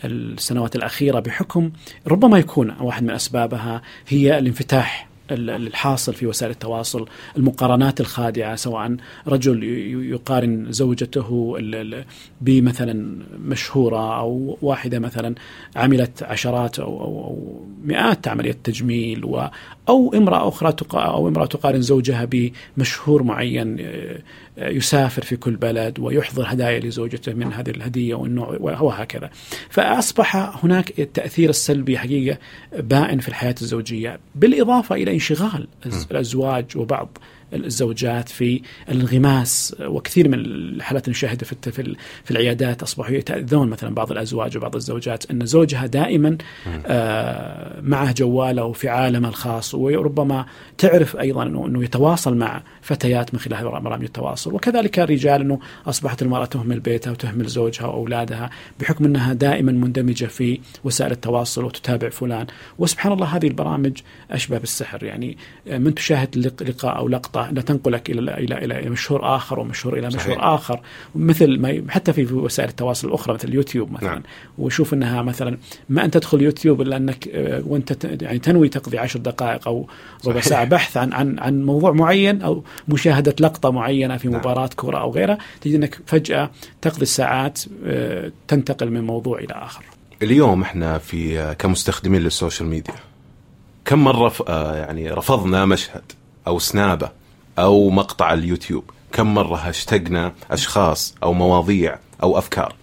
السنوات الأخيرة بحكم ربما يكون واحد من أسبابها هي الانفتاح الحاصل في وسائل التواصل المقارنات الخادعة سواء رجل يقارن زوجته بمثلا مشهورة أو واحدة مثلا عملت عشرات أو, مئات عمليات تجميل أو امرأة أخرى أو امرأة تقارن زوجها بمشهور معين يسافر في كل بلد ويحضر هدايا لزوجته من هذه الهدية والنوع وهكذا. فأصبح هناك التأثير السلبي حقيقة بائن في الحياة الزوجية، بالإضافة إلى انشغال الازواج وبعض الزوجات في الانغماس وكثير من الحالات اللي نشاهدها في في ال- في العيادات أصبحوا يتأذون مثلا بعض الأزواج وبعض الزوجات إن زوجها دائما آه، معه جواله وفي عالمه الخاص وربما تعرف أيضا انه إنه يتواصل مع فتيات من خلال برامج التواصل وكذلك الرجال إنه أصبحت المرأة تهمل بيتها وتهمل زوجها وأولادها بحكم إنها دائما مندمجة في وسائل التواصل وتتابع فلان. وسبحان الله هذه البرامج أشبه بالسحر يعني من تشاهد لق- لقاء أو لقطة انها تنقلك إلى إلى إلى إلى مشهور آخر ومشهور إلى مشهور صحيح. آخر مثل ما حتى في وسائل التواصل الأخرى مثل اليوتيوب مثلا نعم. وشوف إنها مثلا ما انت تدخل يوتيوب إلا أنك آه، وأنت ت- يعني تنوي تقضي عشر دقائق أو ربع. ساعة بحث عن عن عن موضوع معين أو مشاهدة لقطة معينة في نعم. مباراة كره أو غيرها تجد أنك فجأة تقضي الساعات آه، تنتقل من موضوع إلى آخر. اليوم إحنا في كمستخدمين لل social media كم مرة آه يعني رفضنا مشهد أو سنابة أو مقطع اليوتيوب. كم مرة هاشتقنا أشخاص أو مواضيع أو أفكار.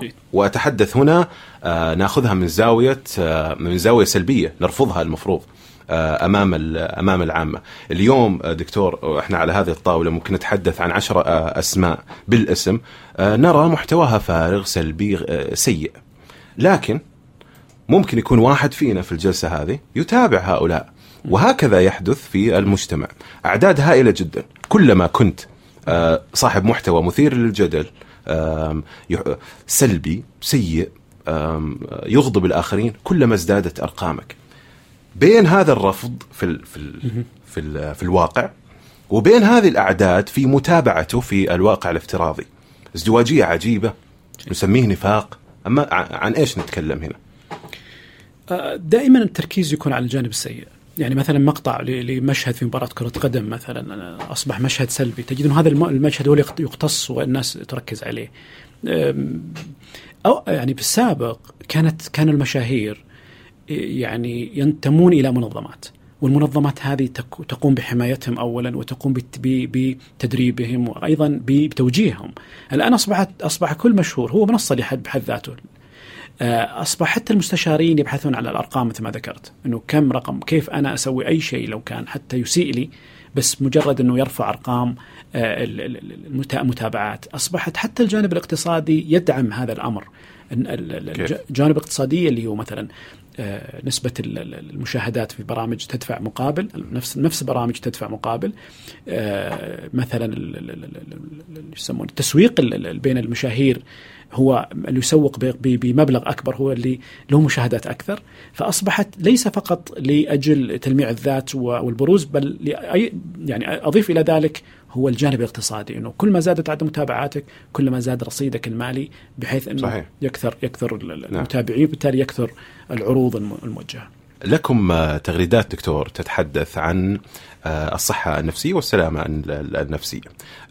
جيد. وأتحدث هنا آه ناخذها من زاوية آه من زاوية سلبية نرفضها المفروض آه أمام أمام العامة. اليوم دكتور إحنا على هذه الطاولة ممكن نتحدث عن عشرة أسماء بالاسم. نرى محتواها فارغ سلبي سيء. لكن ممكن يكون واحد فينا في الجلسة هذه يتابع هؤلاء. وهكذا يحدث في المجتمع. أعداد هائلة جدا. كلما كنت آه، صاحب محتوى مثير للجدل سلبي سيء يغضب الآخرين كلما ازدادت أرقامك. بين هذا الرفض في ال في ال في, ال في الواقع وبين هذه الأعداد في متابعته في الواقع الافتراضي. ازدواجية عجيبة نسميه نفاق. أما ع- عن إيش نتكلم هنا؟ آه، دائما التركيز يكون على الجانب السيء. يعني مثلا مقطع لمشهد في مباراة كرة قدم مثلا أصبح مشهد سلبي. تجد أنه هذا الم- المشهد هو اللي يقت- يقتص والناس تركز عليه. أو يعني في السابق كانت كان المشاهير يعني ينتمون إلى منظمات والمنظمات هذه تقوم بحمايتهم اولا وتقوم بتدريبهم وأيضا بتوجيههم. الآن اصبحت أصبح كل مشهور هو منصة لحد بحد ذاته. اصبح حتى المستشارين يبحثون على الارقام مثل ما ذكرت انه كم رقم كيف أنا أسوي اي شيء لو كان حتى يسيء لي بس مجرد انه يرفع ارقام آه، ال- ال- ال- المتا- المتابعات اصبحت حتى الجانب الاقتصادي يدعم هذا الامر الجانب الاقتصادي اللي هو مثلا آه، نسبة ال- ال- المشاهدات في برامج تدفع مقابل نفس نفس برامج تدفع مقابل آه، مثلا يسمونه التسويق ال- ال- بين المشاهير هو اللي يسوق بمبلغ أكبر هو اللي له مشاهدات أكثر فأصبحت ليس فقط لأجل تلميع الذات والبروز بل لأي يعني أضيف إلى ذلك هو الجانب الاقتصادي إنه كل ما زادت عدد متابعاتك كل ما زاد رصيدك المالي بحيث إنه صحيح. يكثر يكثر نعم. المتابعين وبالتالي يكثر العروض الم- الموجهة. لكم آه، تغريدات دكتور تتحدث عن آه، الصحة النفسية والسلامة ال- ال- النفسية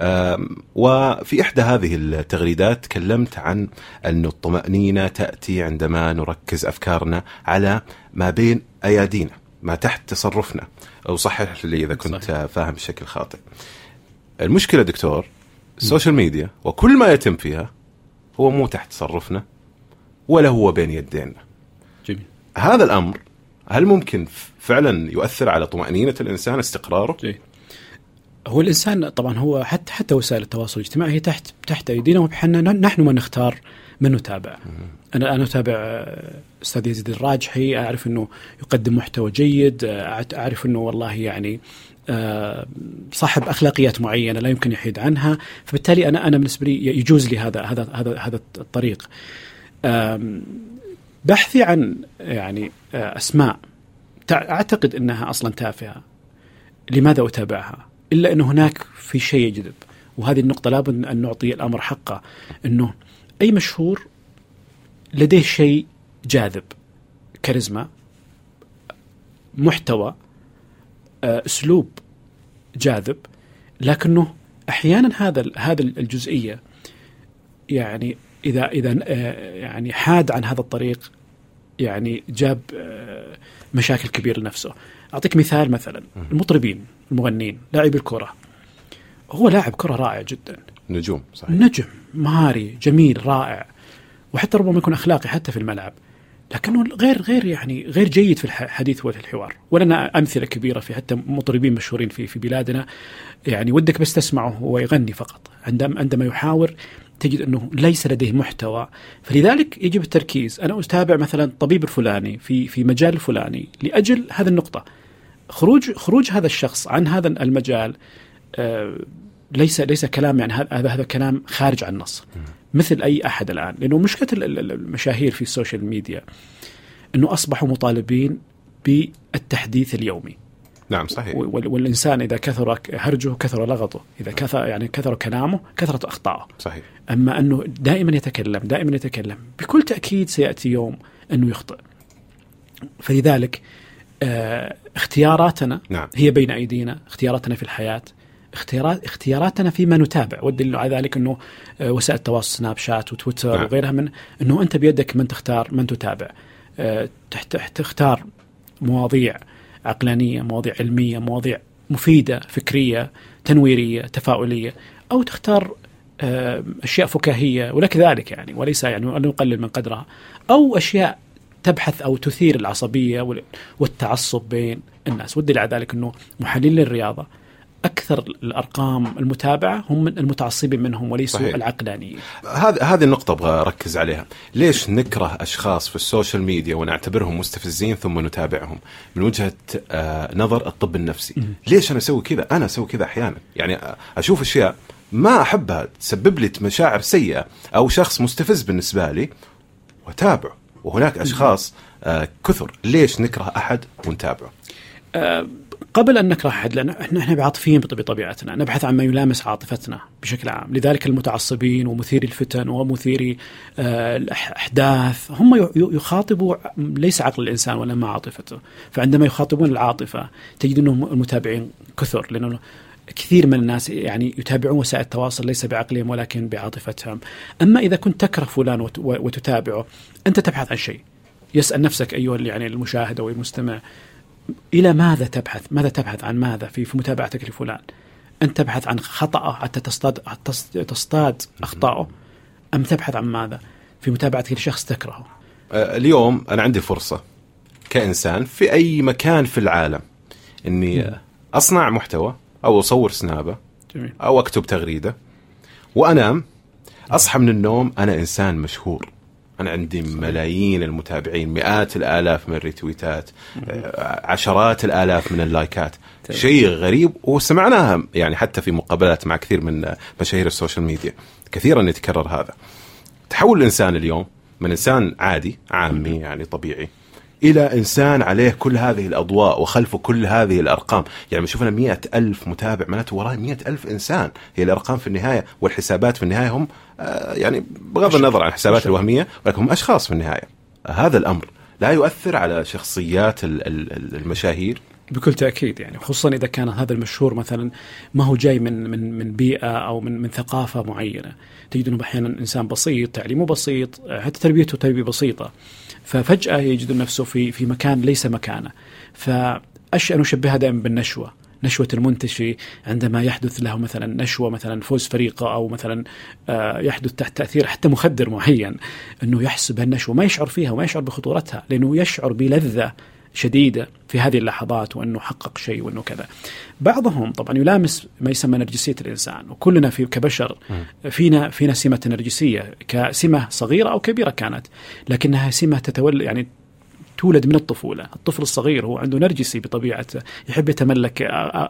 آم، وفي إحدى هذه التغريدات تكلمت عن أن الطمأنينة تأتي عندما نركز أفكارنا على ما بين أيادينا ما تحت تصرفنا أو صحح لي إذا كنت صحيح. آه، فاهم بشكل خاطئ المشكلة دكتور ال social media وكل ما يتم فيها هو مو تحت تصرفنا ولا هو بين يدينا جميل. هذا الأمر هل ممكن فعلا يؤثر على طمأنينة الإنسان استقراره؟ جيد. هو الإنسان طبعا هو حتى حتى وسائل التواصل الاجتماعي هي تحت تحت أيدينا وحنا نحن من نختار من نتابع. أنا أنا أتابع آه، أستاذ يزيد الراجحي أعرف إنه يقدم محتوى جيد آه، أعرف إنه والله يعني آه، صاحب أخلاقيات معينة لا يمكن يحيد عنها فبالتالي أنا أنا بالنسبة لي يجوز لي هذا هذا هذا هذا الطريق. بحثي عن يعني آه، أسماء أعتقد إنها أصلا تافهة. لماذا أتابعها؟ إلا انه هناك في شيء يجذب. وهذه النقطة لابد أن نعطي الأمر حقه. إنه أي مشهور لديه شيء جاذب كاريزما محتوى آه، أسلوب جاذب. لكنه أحيانا هذا هذا الجزئية يعني إذا إذا آه، يعني حاد عن هذا الطريق يعني جاب آه، مشاكل كبيرة لنفسه. أعطيك مثال مثلا. المطربين المغنين لاعبي الكرة. هو لاعب كرة رائع جدا. نجوم صحيح. نجم مهاري جميل رائع. وحتى ربما يكون أخلاقي حتى في الملعب. لكنه غير غير يعني غير جيد في الحديث وفي الحوار. ولنا أمثلة كبيرة في حتى مطربين مشهورين في في بلادنا. يعني ودك بس تسمعه هو يغني فقط. عندما عندما يحاور تجد أنه ليس لديه محتوى. فلذلك يجب التركيز. أنا أتابع مثلا الطبيب الفلاني في في مجال الفلاني لأجل هذه النقطة. خروج خروج هذا الشخص عن هذا المجال آه ليس ليس كلام يعني هذا هذا كلام خارج عن النص مثل أي أحد الآن. لأنه مشكلة المشاهير في ال social media أنه أصبحوا مطالبين بالتحديث اليومي. نعم صحيح والإنسان إذا كثر هرجه كثر لغطه، إذا كثر يعني كثر كلامه كثرت اخطائه. صحيح. أما أنه دائما يتكلم، دائما يتكلم، بكل تأكيد سيأتي يوم أنه يخطئ. فلذلك آه اختياراتنا نعم. هي بين أيدينا، اختياراتنا في الحياة، اختيارات اختياراتنا فيما نتابع والدليل على ذلك أنه وسائل التواصل سناب شات وتويتر نعم. وغيرها من أنه أنت بيدك من تختار من تتابع آه، تختار مواضيع عقلانية مواضيع علمية مواضيع مفيدة فكرية تنويرية تفاؤليه أو تختار آه، أشياء فكاهية ولك ذلك يعني وليس يعني أن نقلل من قدرها. أو أشياء تبحث أو تثير العصبية والتعصب بين الناس. والدليل على ذلك إنه محللين الرياضه أكثر الأرقام المتابعة هم المتعصبين منهم وليسوا صحيح. العقلانيين. هذه هذه النقطة أبغى أركز عليها، ليش نكره أشخاص في ال social media ونعتبرهم مستفزين ثم نتابعهم من وجهة آه نظر الطب النفسي؟ م- ليش أنا أسوي كذا؟ أنا أسوي كذا أحيانا، يعني أشوف أشياء ما أحبها تسبب لي مشاعر سيئة أو شخص مستفز بالنسبة لي وأتابعه، وهناك أشخاص آه كثر، ليش نكره أحد ونتابعه؟ قبل أن نكره أحد لأن إحنا إحنا عاطفيين بطبيعتنا، نبحث عن ما يلامس عاطفتنا بشكل عام، لذلك المتعصبين ومثيري الفتن ومثيري آه الأحداث هم يخاطبوا ليس عقل الإنسان ولا عاطفته، فعندما يخاطبون العاطفة تجد أنهم المتابعين كثر لأنه كثير من الناس يعني يتابعون وسائل التواصل ليس بعقلهم ولكن بعاطفتهم. أما إذا كنت تكره فلان وتتابعه أنت تبحث عن شيء. يسأل نفسك أيها يعني المشاهد أو المستمع إلى ماذا تبحث؟ ماذا تبحث عن ماذا في في متابعتك لفلان؟ أنت تبحث عن خطأه حتى تصطاد تصطاد اخطائه أم تبحث عن ماذا؟ في متابعتك لشخص تكرهه. أه، اليوم أنا عندي فرصة كإنسان في أي مكان في العالم إني أصنع محتوى أو أصور سنابة جميل. أو أكتب تغريدة وأنام أصحى من النوم أنا إنسان مشهور أنا عندي ملايين المتابعين مئات الآلاف من ال retweet ات عشرات الآلاف من ال like ات. شيء غريب وسمعناها يعني حتى في مقابلات مع كثير من مشاهير ال social media. كثيرا يتكرر هذا. تحول الإنسان اليوم من إنسان عادي عامي يعني طبيعي إلى إنسان عليه كل هذه الأضواء وخلفه كل هذه الأرقام. يعني شوف أنا مئة ألف متابع معناته وراي مئة ألف إنسان. هي الأرقام في النهاية والحسابات في النهاية هم يعني بغض النظر عن الحسابات الوهمية ولكن هم أشخاص في النهاية. هذا الأمر لا يؤثر على شخصيات المشاهير. بكل تأكيد يعني خصوصا إذا كان هذا المشهور مثلا ما هو جاي من من من بيئة أو من من ثقافة معينة. تجد انه أحيانا إنسان بسيط تعليمه بسيط حتى تربيته تربية بسيطة. ففجأة يجد نفسه في في مكان ليس مكانه. فأشياء نشبهها دائما بالنشوة. نشوة المنتشي عندما يحدث له مثلا نشوة مثلا فوز فريقه أو مثلا آه، يحدث تحت تأثير حتى مخدر معين أنه يحسب النشوة ما يشعر فيها وما يشعر بخطورتها لأنه يشعر بلذة شديدة في هذه اللحظات وأنه حقق شيء وأنه كذا. بعضهم طبعا يلامس ما يسمى نرجسية الإنسان وكلنا في كبشر فينا فينا سمة نرجسية كسمة صغيرة أو كبيرة كانت لكنها سمة تتولى يعني تولد من الطفولة. الطفل الصغير هو عنده نرجسي بطبيعته يحب يتملك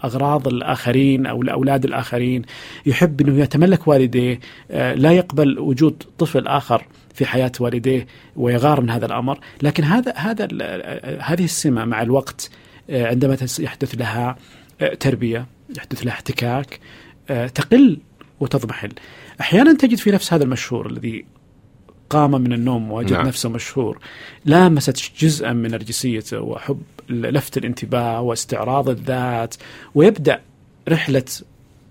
أغراض الآخرين أو الأولاد الآخرين يحب أنه يتملك والديه. لا يقبل وجود طفل آخر في حياة والديه ويغار من هذا الأمر. لكن هذا هذا هذه السمة مع الوقت عندما يحدث لها تربية يحدث لها احتكاك تقل وتضمحل. أحيانا تجد في نفس هذا المشهور الذي قام من النوم ووجد نعم. نفسه مشهور لامست جزءا من نرجسيته وحب لفت الانتباه واستعراض الذات ويبدأ رحلة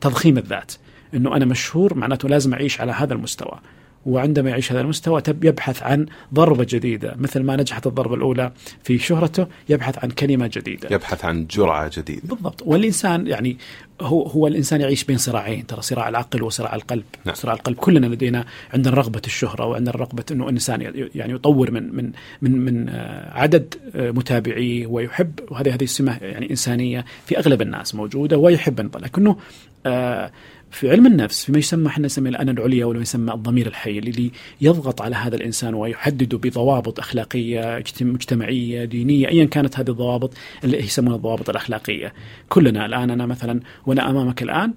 تضخيم الذات إنه أنا مشهور معناته لازم أعيش على هذا المستوى وعندما يعيش هذا المستوى يبحث عن ضربة جديدة. مثل ما نجحت الضربة الأولى في شهرته يبحث عن كلمة جديدة. يبحث عن جرعة جديدة. بالضبط. والإنسان يعني هو هو الإنسان يعيش بين صراعين ترى صراع العقل وصراع القلب. نعم. صراع القلب. كلنا لدينا عندنا رغبة الشهرة وعندنا رغبة أنه الإنسان يعني يطور من من من من آه، عدد آه، متابعيه ويحب. وهذه هذه السمة يعني إنسانية في أغلب الناس موجودة ويحب لكنه آه في علم النفس فيما يسمى إحنا نسميه الأنا العليا ولا يسمى الضمير الحي اللي يضغط على هذا الإنسان ويحدده بضوابط أخلاقية مجتمعية دينية أيا كانت هذه الضوابط اللي يسمونها الضوابط الأخلاقية. كلنا الآن أنا مثلا وأنا أمامك الآن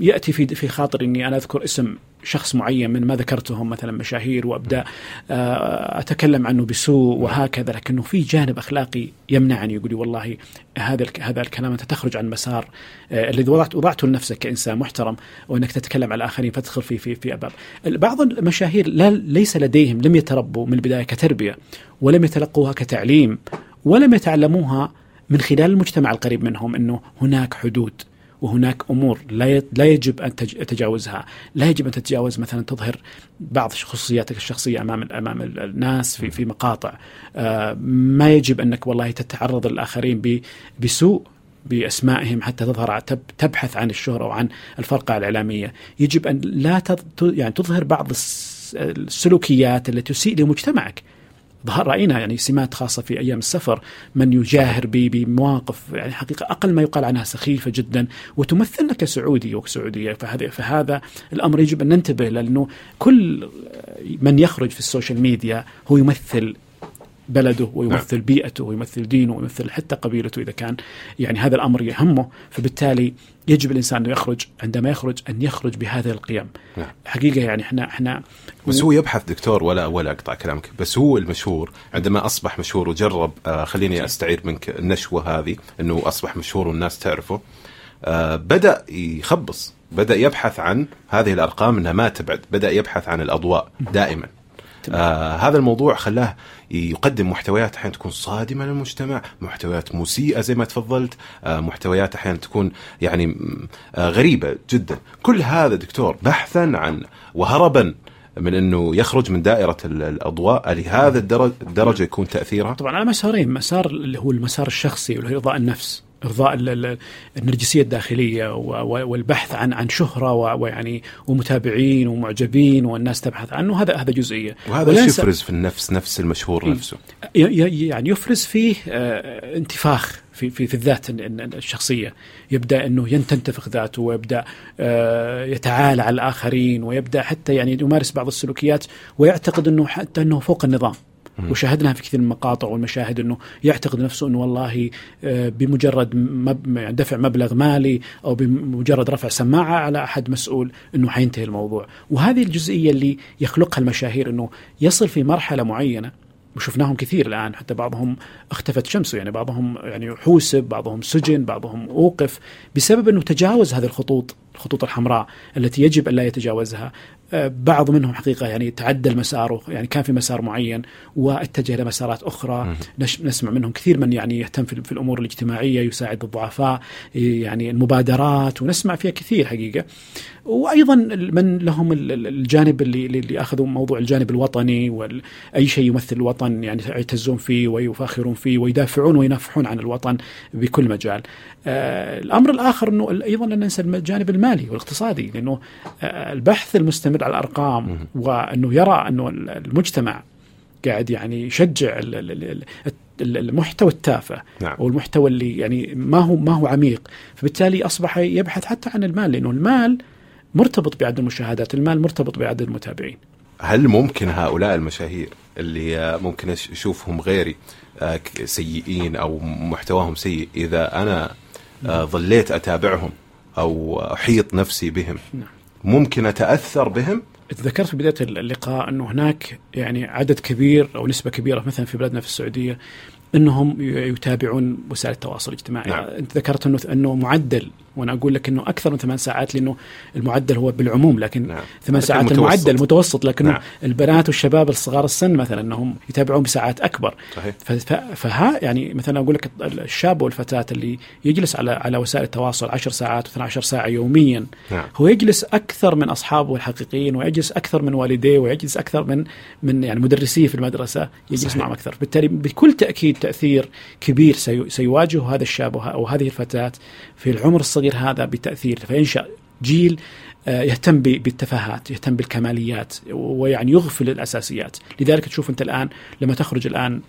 يأتي في في خاطري إني أنا أذكر اسم شخص معين من ما ذكرتهم مثلا مشاهير وابدا آه، أتكلم عنه بسوء وهكذا لكنه في جانب أخلاقي يمنعني يقول لي والله هذا هذا الكلام أنت تخرج عن مسار آه، الذي وضعت وضعته لنفسك كإنسان محترم وأنك تتكلم على الآخرين فتدخل في في في أباب. بعض المشاهير لا ليس لديهم لم يتربوا من البداية كتربية ولم يتلقوها كتعليم ولم يتعلموها من خلال المجتمع القريب منهم إنه هناك حدود. وهناك أمور لا لا يجب أن تتجاوزها، لا يجب أن تتجاوز مثلا تظهر بعض خصوصياتك الشخصية أمام أمام الناس في في مقاطع، آه، ما يجب أنك والله تتعرض للآخرين بسوء بأسمائهم حتى تظهر تبحث عن الشهرة وعن الفرقة الإعلامية، يجب أن لا يعني تظهر بعض السلوكيات التي تسيء لمجتمعك. رأينا يعني سمات خاصة في أيام السفر من يجاهر بمواقف يعني حقيقة أقل ما يقال عنها سخيفة جدا وتمثلنا كسعودي وكسعوديه فهذا فهذا الأمر يجب أن ننتبه لأنه كل من يخرج في ال social media هو يمثل بلده ويمثل نعم. بيئته ويمثل دينه ويمثل حتى قبيلته إذا كان يعني هذا الأمر يهمه فبالتالي يجب الإنسان أنه يخرج عندما يخرج أن يخرج بهذه القيم. نعم. حقيقة يعني إحنا إحنا بس هو يبحث دكتور ولا ولا أقطع كلامك بس هو المشهور عندما أصبح مشهور وجرب آه خليني أستعير منك النشوة هذه إنه أصبح مشهور والناس تعرفه. آه بدأ يخبص بدأ يبحث عن هذه الأرقام إنها ما تبعد بدأ يبحث عن الأضواء دائما. آه هذا الموضوع خلاه يقدم محتويات أحيانا تكون صادمة للمجتمع، محتويات مسيئة زي ما تفضلت، آه محتويات أحيانا تكون يعني آه غريبة جدا، كل هذا دكتور بحثا عن وهربا من أنه يخرج من دائرة الأضواء لهذا الدرجة يكون تاثيرها؟ طبعا على مسارين، مسار اللي هو المسار الشخصي واللي هو ارضاء النفس، إرضاء النرجسية الداخلية والبحث عن عن شهرة ويعني ومتابعين ومعجبين والناس تبحث عنه. هذا هذا جزئية. وهذا إيش يفرز في النفس نفس المشهور نفسه؟ يعني يفرز فيه آه، انتفاخ في في في الذات الشخصية. يبدأ إنه تنتفخ ذاته ويبدأ آه، يتعالى على الآخرين ويبدأ حتى يعني يمارس بعض السلوكيات ويعتقد إنه حتى إنه فوق النظام. وشاهدناها في كثير من المقاطع والمشاهد إنه يعتقد نفسه إنه والله آه، بمجرد يعني دفع مبلغ مالي أو بمجرد رفع سماعة على أحد مسؤول إنه حينتهي الموضوع، وهذه الجزئية اللي يخلقها المشاهير إنه يصل في مرحلة معينة وشفناهم كثير الآن حتى بعضهم اختفت شمسه يعني بعضهم يعني حوسب بعضهم سجن بعضهم أوقف بسبب إنه تجاوز هذه الخطوط الخطوط الحمراء التي يجب أن لا يتجاوزها. بعض منهم حقيقة يعني تعدل مساره يعني كان في مسار معين واتجه لمسارات أخرى. نسمع منهم كثير من يعني يهتم في الأمور الاجتماعية يساعد الضعفاء يعني المبادرات ونسمع فيها كثير حقيقة. وأيضا من لهم الجانب اللي اللي أخذوا موضوع الجانب الوطني واي شيء يمثل الوطن يعني يعتزون فيه ويفاخرون فيه ويدافعون وينافحون عن الوطن بكل مجال. آه الأمر الآخر إنه أيضا لا ننسى الجانب المالي والاقتصادي لأنه آه البحث المستمر على الأرقام وأنه يرى أنه المجتمع قاعد يعني يشجع المحتوى التافه نعم. أو المحتوى اللي يعني ما هو ما هو عميق. فبالتالي أصبح يبحث حتى عن المال لأنه المال مرتبط بعدد المشاهدات المال مرتبط بعدد المتابعين. هل ممكن هؤلاء المشاهير اللي ممكن أشوفهم غيري آه، سيئين أو محتواهم سيء إذا أنا آه، ظليت أتابعهم أو أحيط نفسي بهم؟ نعم. ممكن أتأثر بهم ذكرت في بداية اللقاء انه هناك يعني عدد كبير أو نسبة كبيرة مثلا في بلادنا في السعودية أنهم يتابعون وسائل التواصل الاجتماعي نعم. أنت ذكرت انه أنه معدل وأنا أقول لك إنه أكثر من ثمان ساعات لأنه المعدل هو بالعموم لكن نعم. ثمان لكن ساعات متوسط. المعدل متوسط لكنه نعم. البنات والشباب الصغار السن مثلا انهم يتابعون بساعات أكبر صحيح فها يعني مثلا أقول لك الشاب والفتاة اللي يجلس على على وسائل التواصل 10 ساعات و12 ساعة يوميا نعم هو يجلس أكثر من أصحابه الحقيقيين ويجلس أكثر من والديه ويجلس أكثر من من يعني مدرسيه في المدرسة يجلس صحيح. معهم أكثر بالتالي بكل تأكيد تأثير كبير سي- سيواجهه هذا الشاب أو هذه الفتاة في العمر الصغير هذا بتأثير. فينشا جيل آه، يهتم بالتفاهات يهتم بالكماليات ويعني يغفل الأساسيات. لذلك تشوف أنت الآن لما تخرج الآن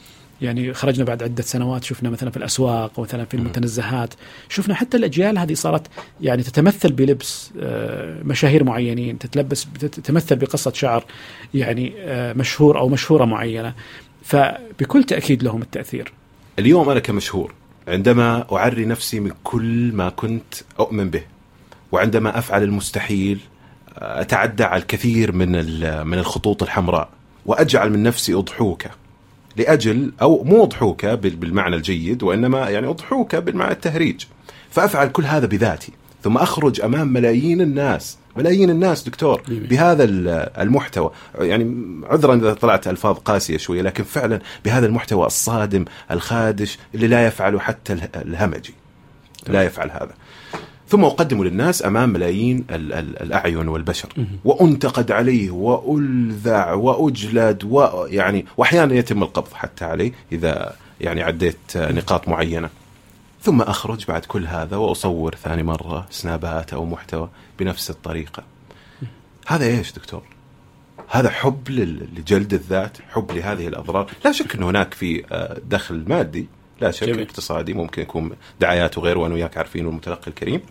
يعني خرجنا بعد عدة سنوات شفنا مثلا في الأسواق ومثلا في المتنزهات شفنا حتى الأجيال هذه صارت يعني تتمثل بلبس آه، مشاهير معينين تتلبس تتمثل بقصة شعر يعني آه، مشهور أو مشهورة معينة. فبكل تأكيد لهم التأثير. اليوم أنا كمشهور عندما أعري نفسي من كل ما كنت أؤمن به وعندما أفعل المستحيل أتعدى على الكثير من من الخطوط الحمراء وأجعل من نفسي اضحوكه لأجل أو مو اضحوكه بال- بالمعنى الجيد وإنما يعني اضحوكه بالمعنى التهريج. فأفعل كل هذا بذاتي ثم أخرج أمام ملايين الناس. ملايين الناس دكتور بهذا ال- المحتوى. يعني عذرا إذا طلعت ألفاظ قاسية شوية لكن فعلا بهذا المحتوى الصادم الخادش اللي لا يفعله حتى اله- الهمجي. لا يفعل هذا. ثم أقدمه للناس أمام ملايين ال- ال- الأعين والبشر. وأنتقد عليه وألذع وأجلد ويعني وأحيانا يتم القبض حتى عليه إذا يعني عديت نقاط معينة. ثم أخرج بعد كل هذا وأصور ثاني مرة سنابات أو محتوى بنفس الطريقة هذا إيش دكتور؟ هذا حب لجلد الذات حب لهذه الأضرار لا شك أن هناك في آه، دخل مادي لا شك جميل. اقتصادي ممكن يكون دعايات وغيره وأنا وياك عارفين والمتلقي الكريم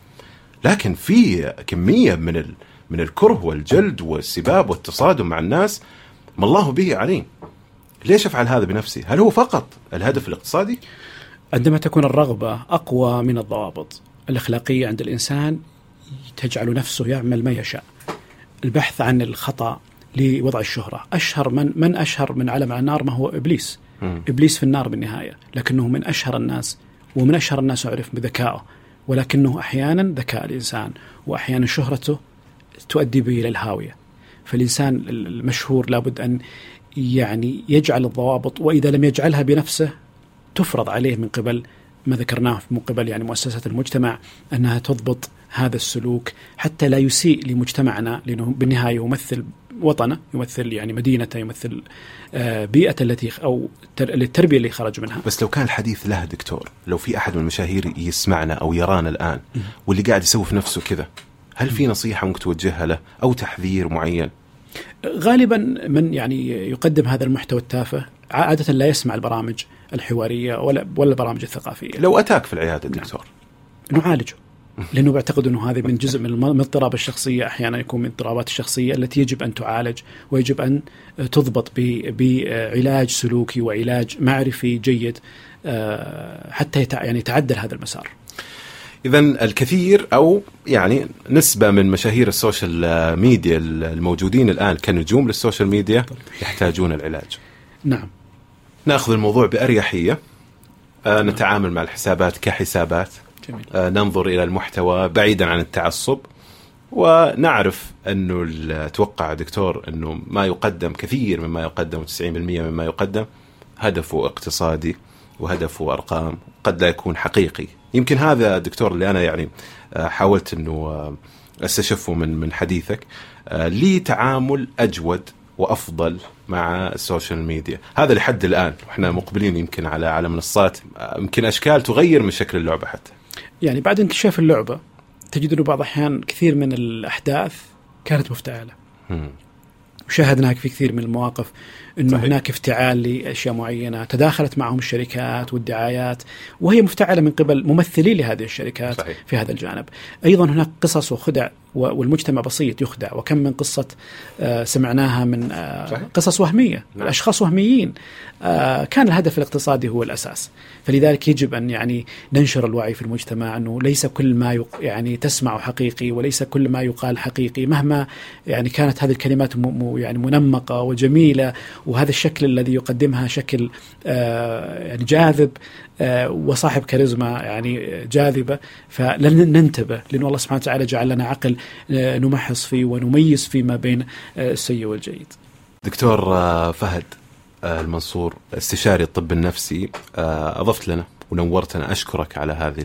لكن في كمية من ال... من الكره والجلد والسباب والتصادم مع الناس ما الله به عليم ليش أفعل هذا بنفسي؟ هل هو فقط الهدف الاقتصادي؟ عندما تكون الرغبة أقوى من الضوابط الأخلاقية عند الإنسان تجعل نفسه يعمل ما يشاء. البحث عن الخطأ لوضع الشهرة. أشهر من من أشهر من علم على النار ما هو إبليس. مم. إبليس في النار بالنهاية. لكنه من أشهر الناس ومن أشهر الناس يعرف بذكائه. ولكنه أحيانا ذكاء الإنسان وأحيانا شهرته تؤدي به إلى الهاوية. فالإنسان المشهور لابد أن يعني يجعل الضوابط وإذا لم يجعلها بنفسه تفرض عليه من قبل ما ذكرناه من قبل يعني مؤسسات المجتمع أنها تضبط هذا السلوك حتى لا يسيء لمجتمعنا لأنه بالنهاية يمثل وطنه يمثل يعني مدينته يمثل آه، بيئته التي أو تر- التربيه اللي خرج منها. بس لو كان الحديث له دكتور لو في أحد من المشاهير يسمعنا أو يرانا الآن واللي قاعد يسوي في نفسه كذا هل في نصيحة ممكن توجهها له أو تحذير معين؟ غالبا من يعني يقدم هذا المحتوى التافه عادة لا يسمع البرامج. الحوارية ولا ولا البرامج الثقافية. لو أتاك في العيادة دكتور. نعالجه. لأنه بعتقد أنه هذا من جزء من اضطراب الشخصية. أحيانا يكون من اضطرابات الشخصية التي يجب أن تعالج ويجب أن تضبط ب- بعلاج سلوكي وعلاج معرفي جيد آه، حتى يعني يتعدل هذا المسار. اذا الكثير أو يعني نسبة من مشاهير ال social media الموجودين الآن كنجوم لل social media يحتاجون العلاج. نعم. ناخذ الموضوع بأريحية. آه، نتعامل مع الحسابات كحسابات. جميل. آه، ننظر إلى المحتوى بعيدا عن التعصب. ونعرف انه ال- أتوقع دكتور أنه ما يقدم كثير مما يقدم 90% مما يقدم. هدفه اقتصادي وهدفه أرقام. قد لا يكون حقيقي. يمكن هذا دكتور اللي أنا يعني آه، حاولت أنه آه، أستشفه من من حديثك. لي تعامل أجود وأفضل مع ال social media هذا لحد الآن وإحنا مقبلين يمكن على على منصات يمكن أشكال تغير من شكل اللعبة حتى يعني بعد انكشاف اللعبة تجد أنه بعض الأحيان كثير من الأحداث كانت مفتعلة. وشاهدناها في كثير من المواقف إنه صحيح. هناك افتعال لأشياء معينة تداخلت معهم الشركات والدعايات وهي مفتعلة من قبل ممثلي لهذه الشركات صحيح. في هذا الجانب أيضا هناك قصص وخدع والمجتمع بسيط يخدع. وكم من قصة آه، سمعناها من آه، قصص وهمية. نعم. أشخاص وهميين. آه، كان الهدف الاقتصادي هو الأساس. فلذلك يجب أن يعني ننشر الوعي في المجتمع أنه ليس كل ما يعني تسمع حقيقي وليس كل ما يقال حقيقي. مهما يعني كانت هذه الكلمات يعني منمقة وجميلة وهذا الشكل الذي يقدمها شكل يعني جاذب وصاحب كاريزما يعني جاذبة فلن ننتبه. لأن الله سبحانه وتعالى جعل لنا عقل نمحص فيه ونميز فيما بين السيء والجيد. دكتور فهد المنصور استشاري الطب النفسي أضفت لنا ونورتنا أشكرك على هذه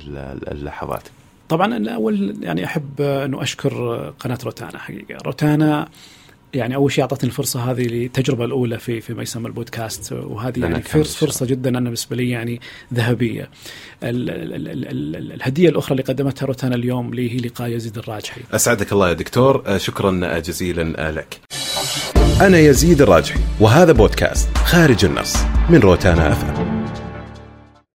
اللحظات. طبعا أول يعني أحب انه أشكر قناة روتانا حقيقة. روتانا يعني أول شيء أعطتني الفرصة هذه للتجربه الأولى في في ما يسمى البودكاست وهذه يعني فرصة جدا أنا بالنسبة لي يعني ذهبية. ال ال ال الهدية الأخرى اللي قدمتها روتانا اليوم لي هي لقاء يزيد الراجحي. أسعدك الله يا دكتور شكرا جزيلا لك. أنا يزيد الراجحي وهذا بودكاست خارج النص من روتانا افلام.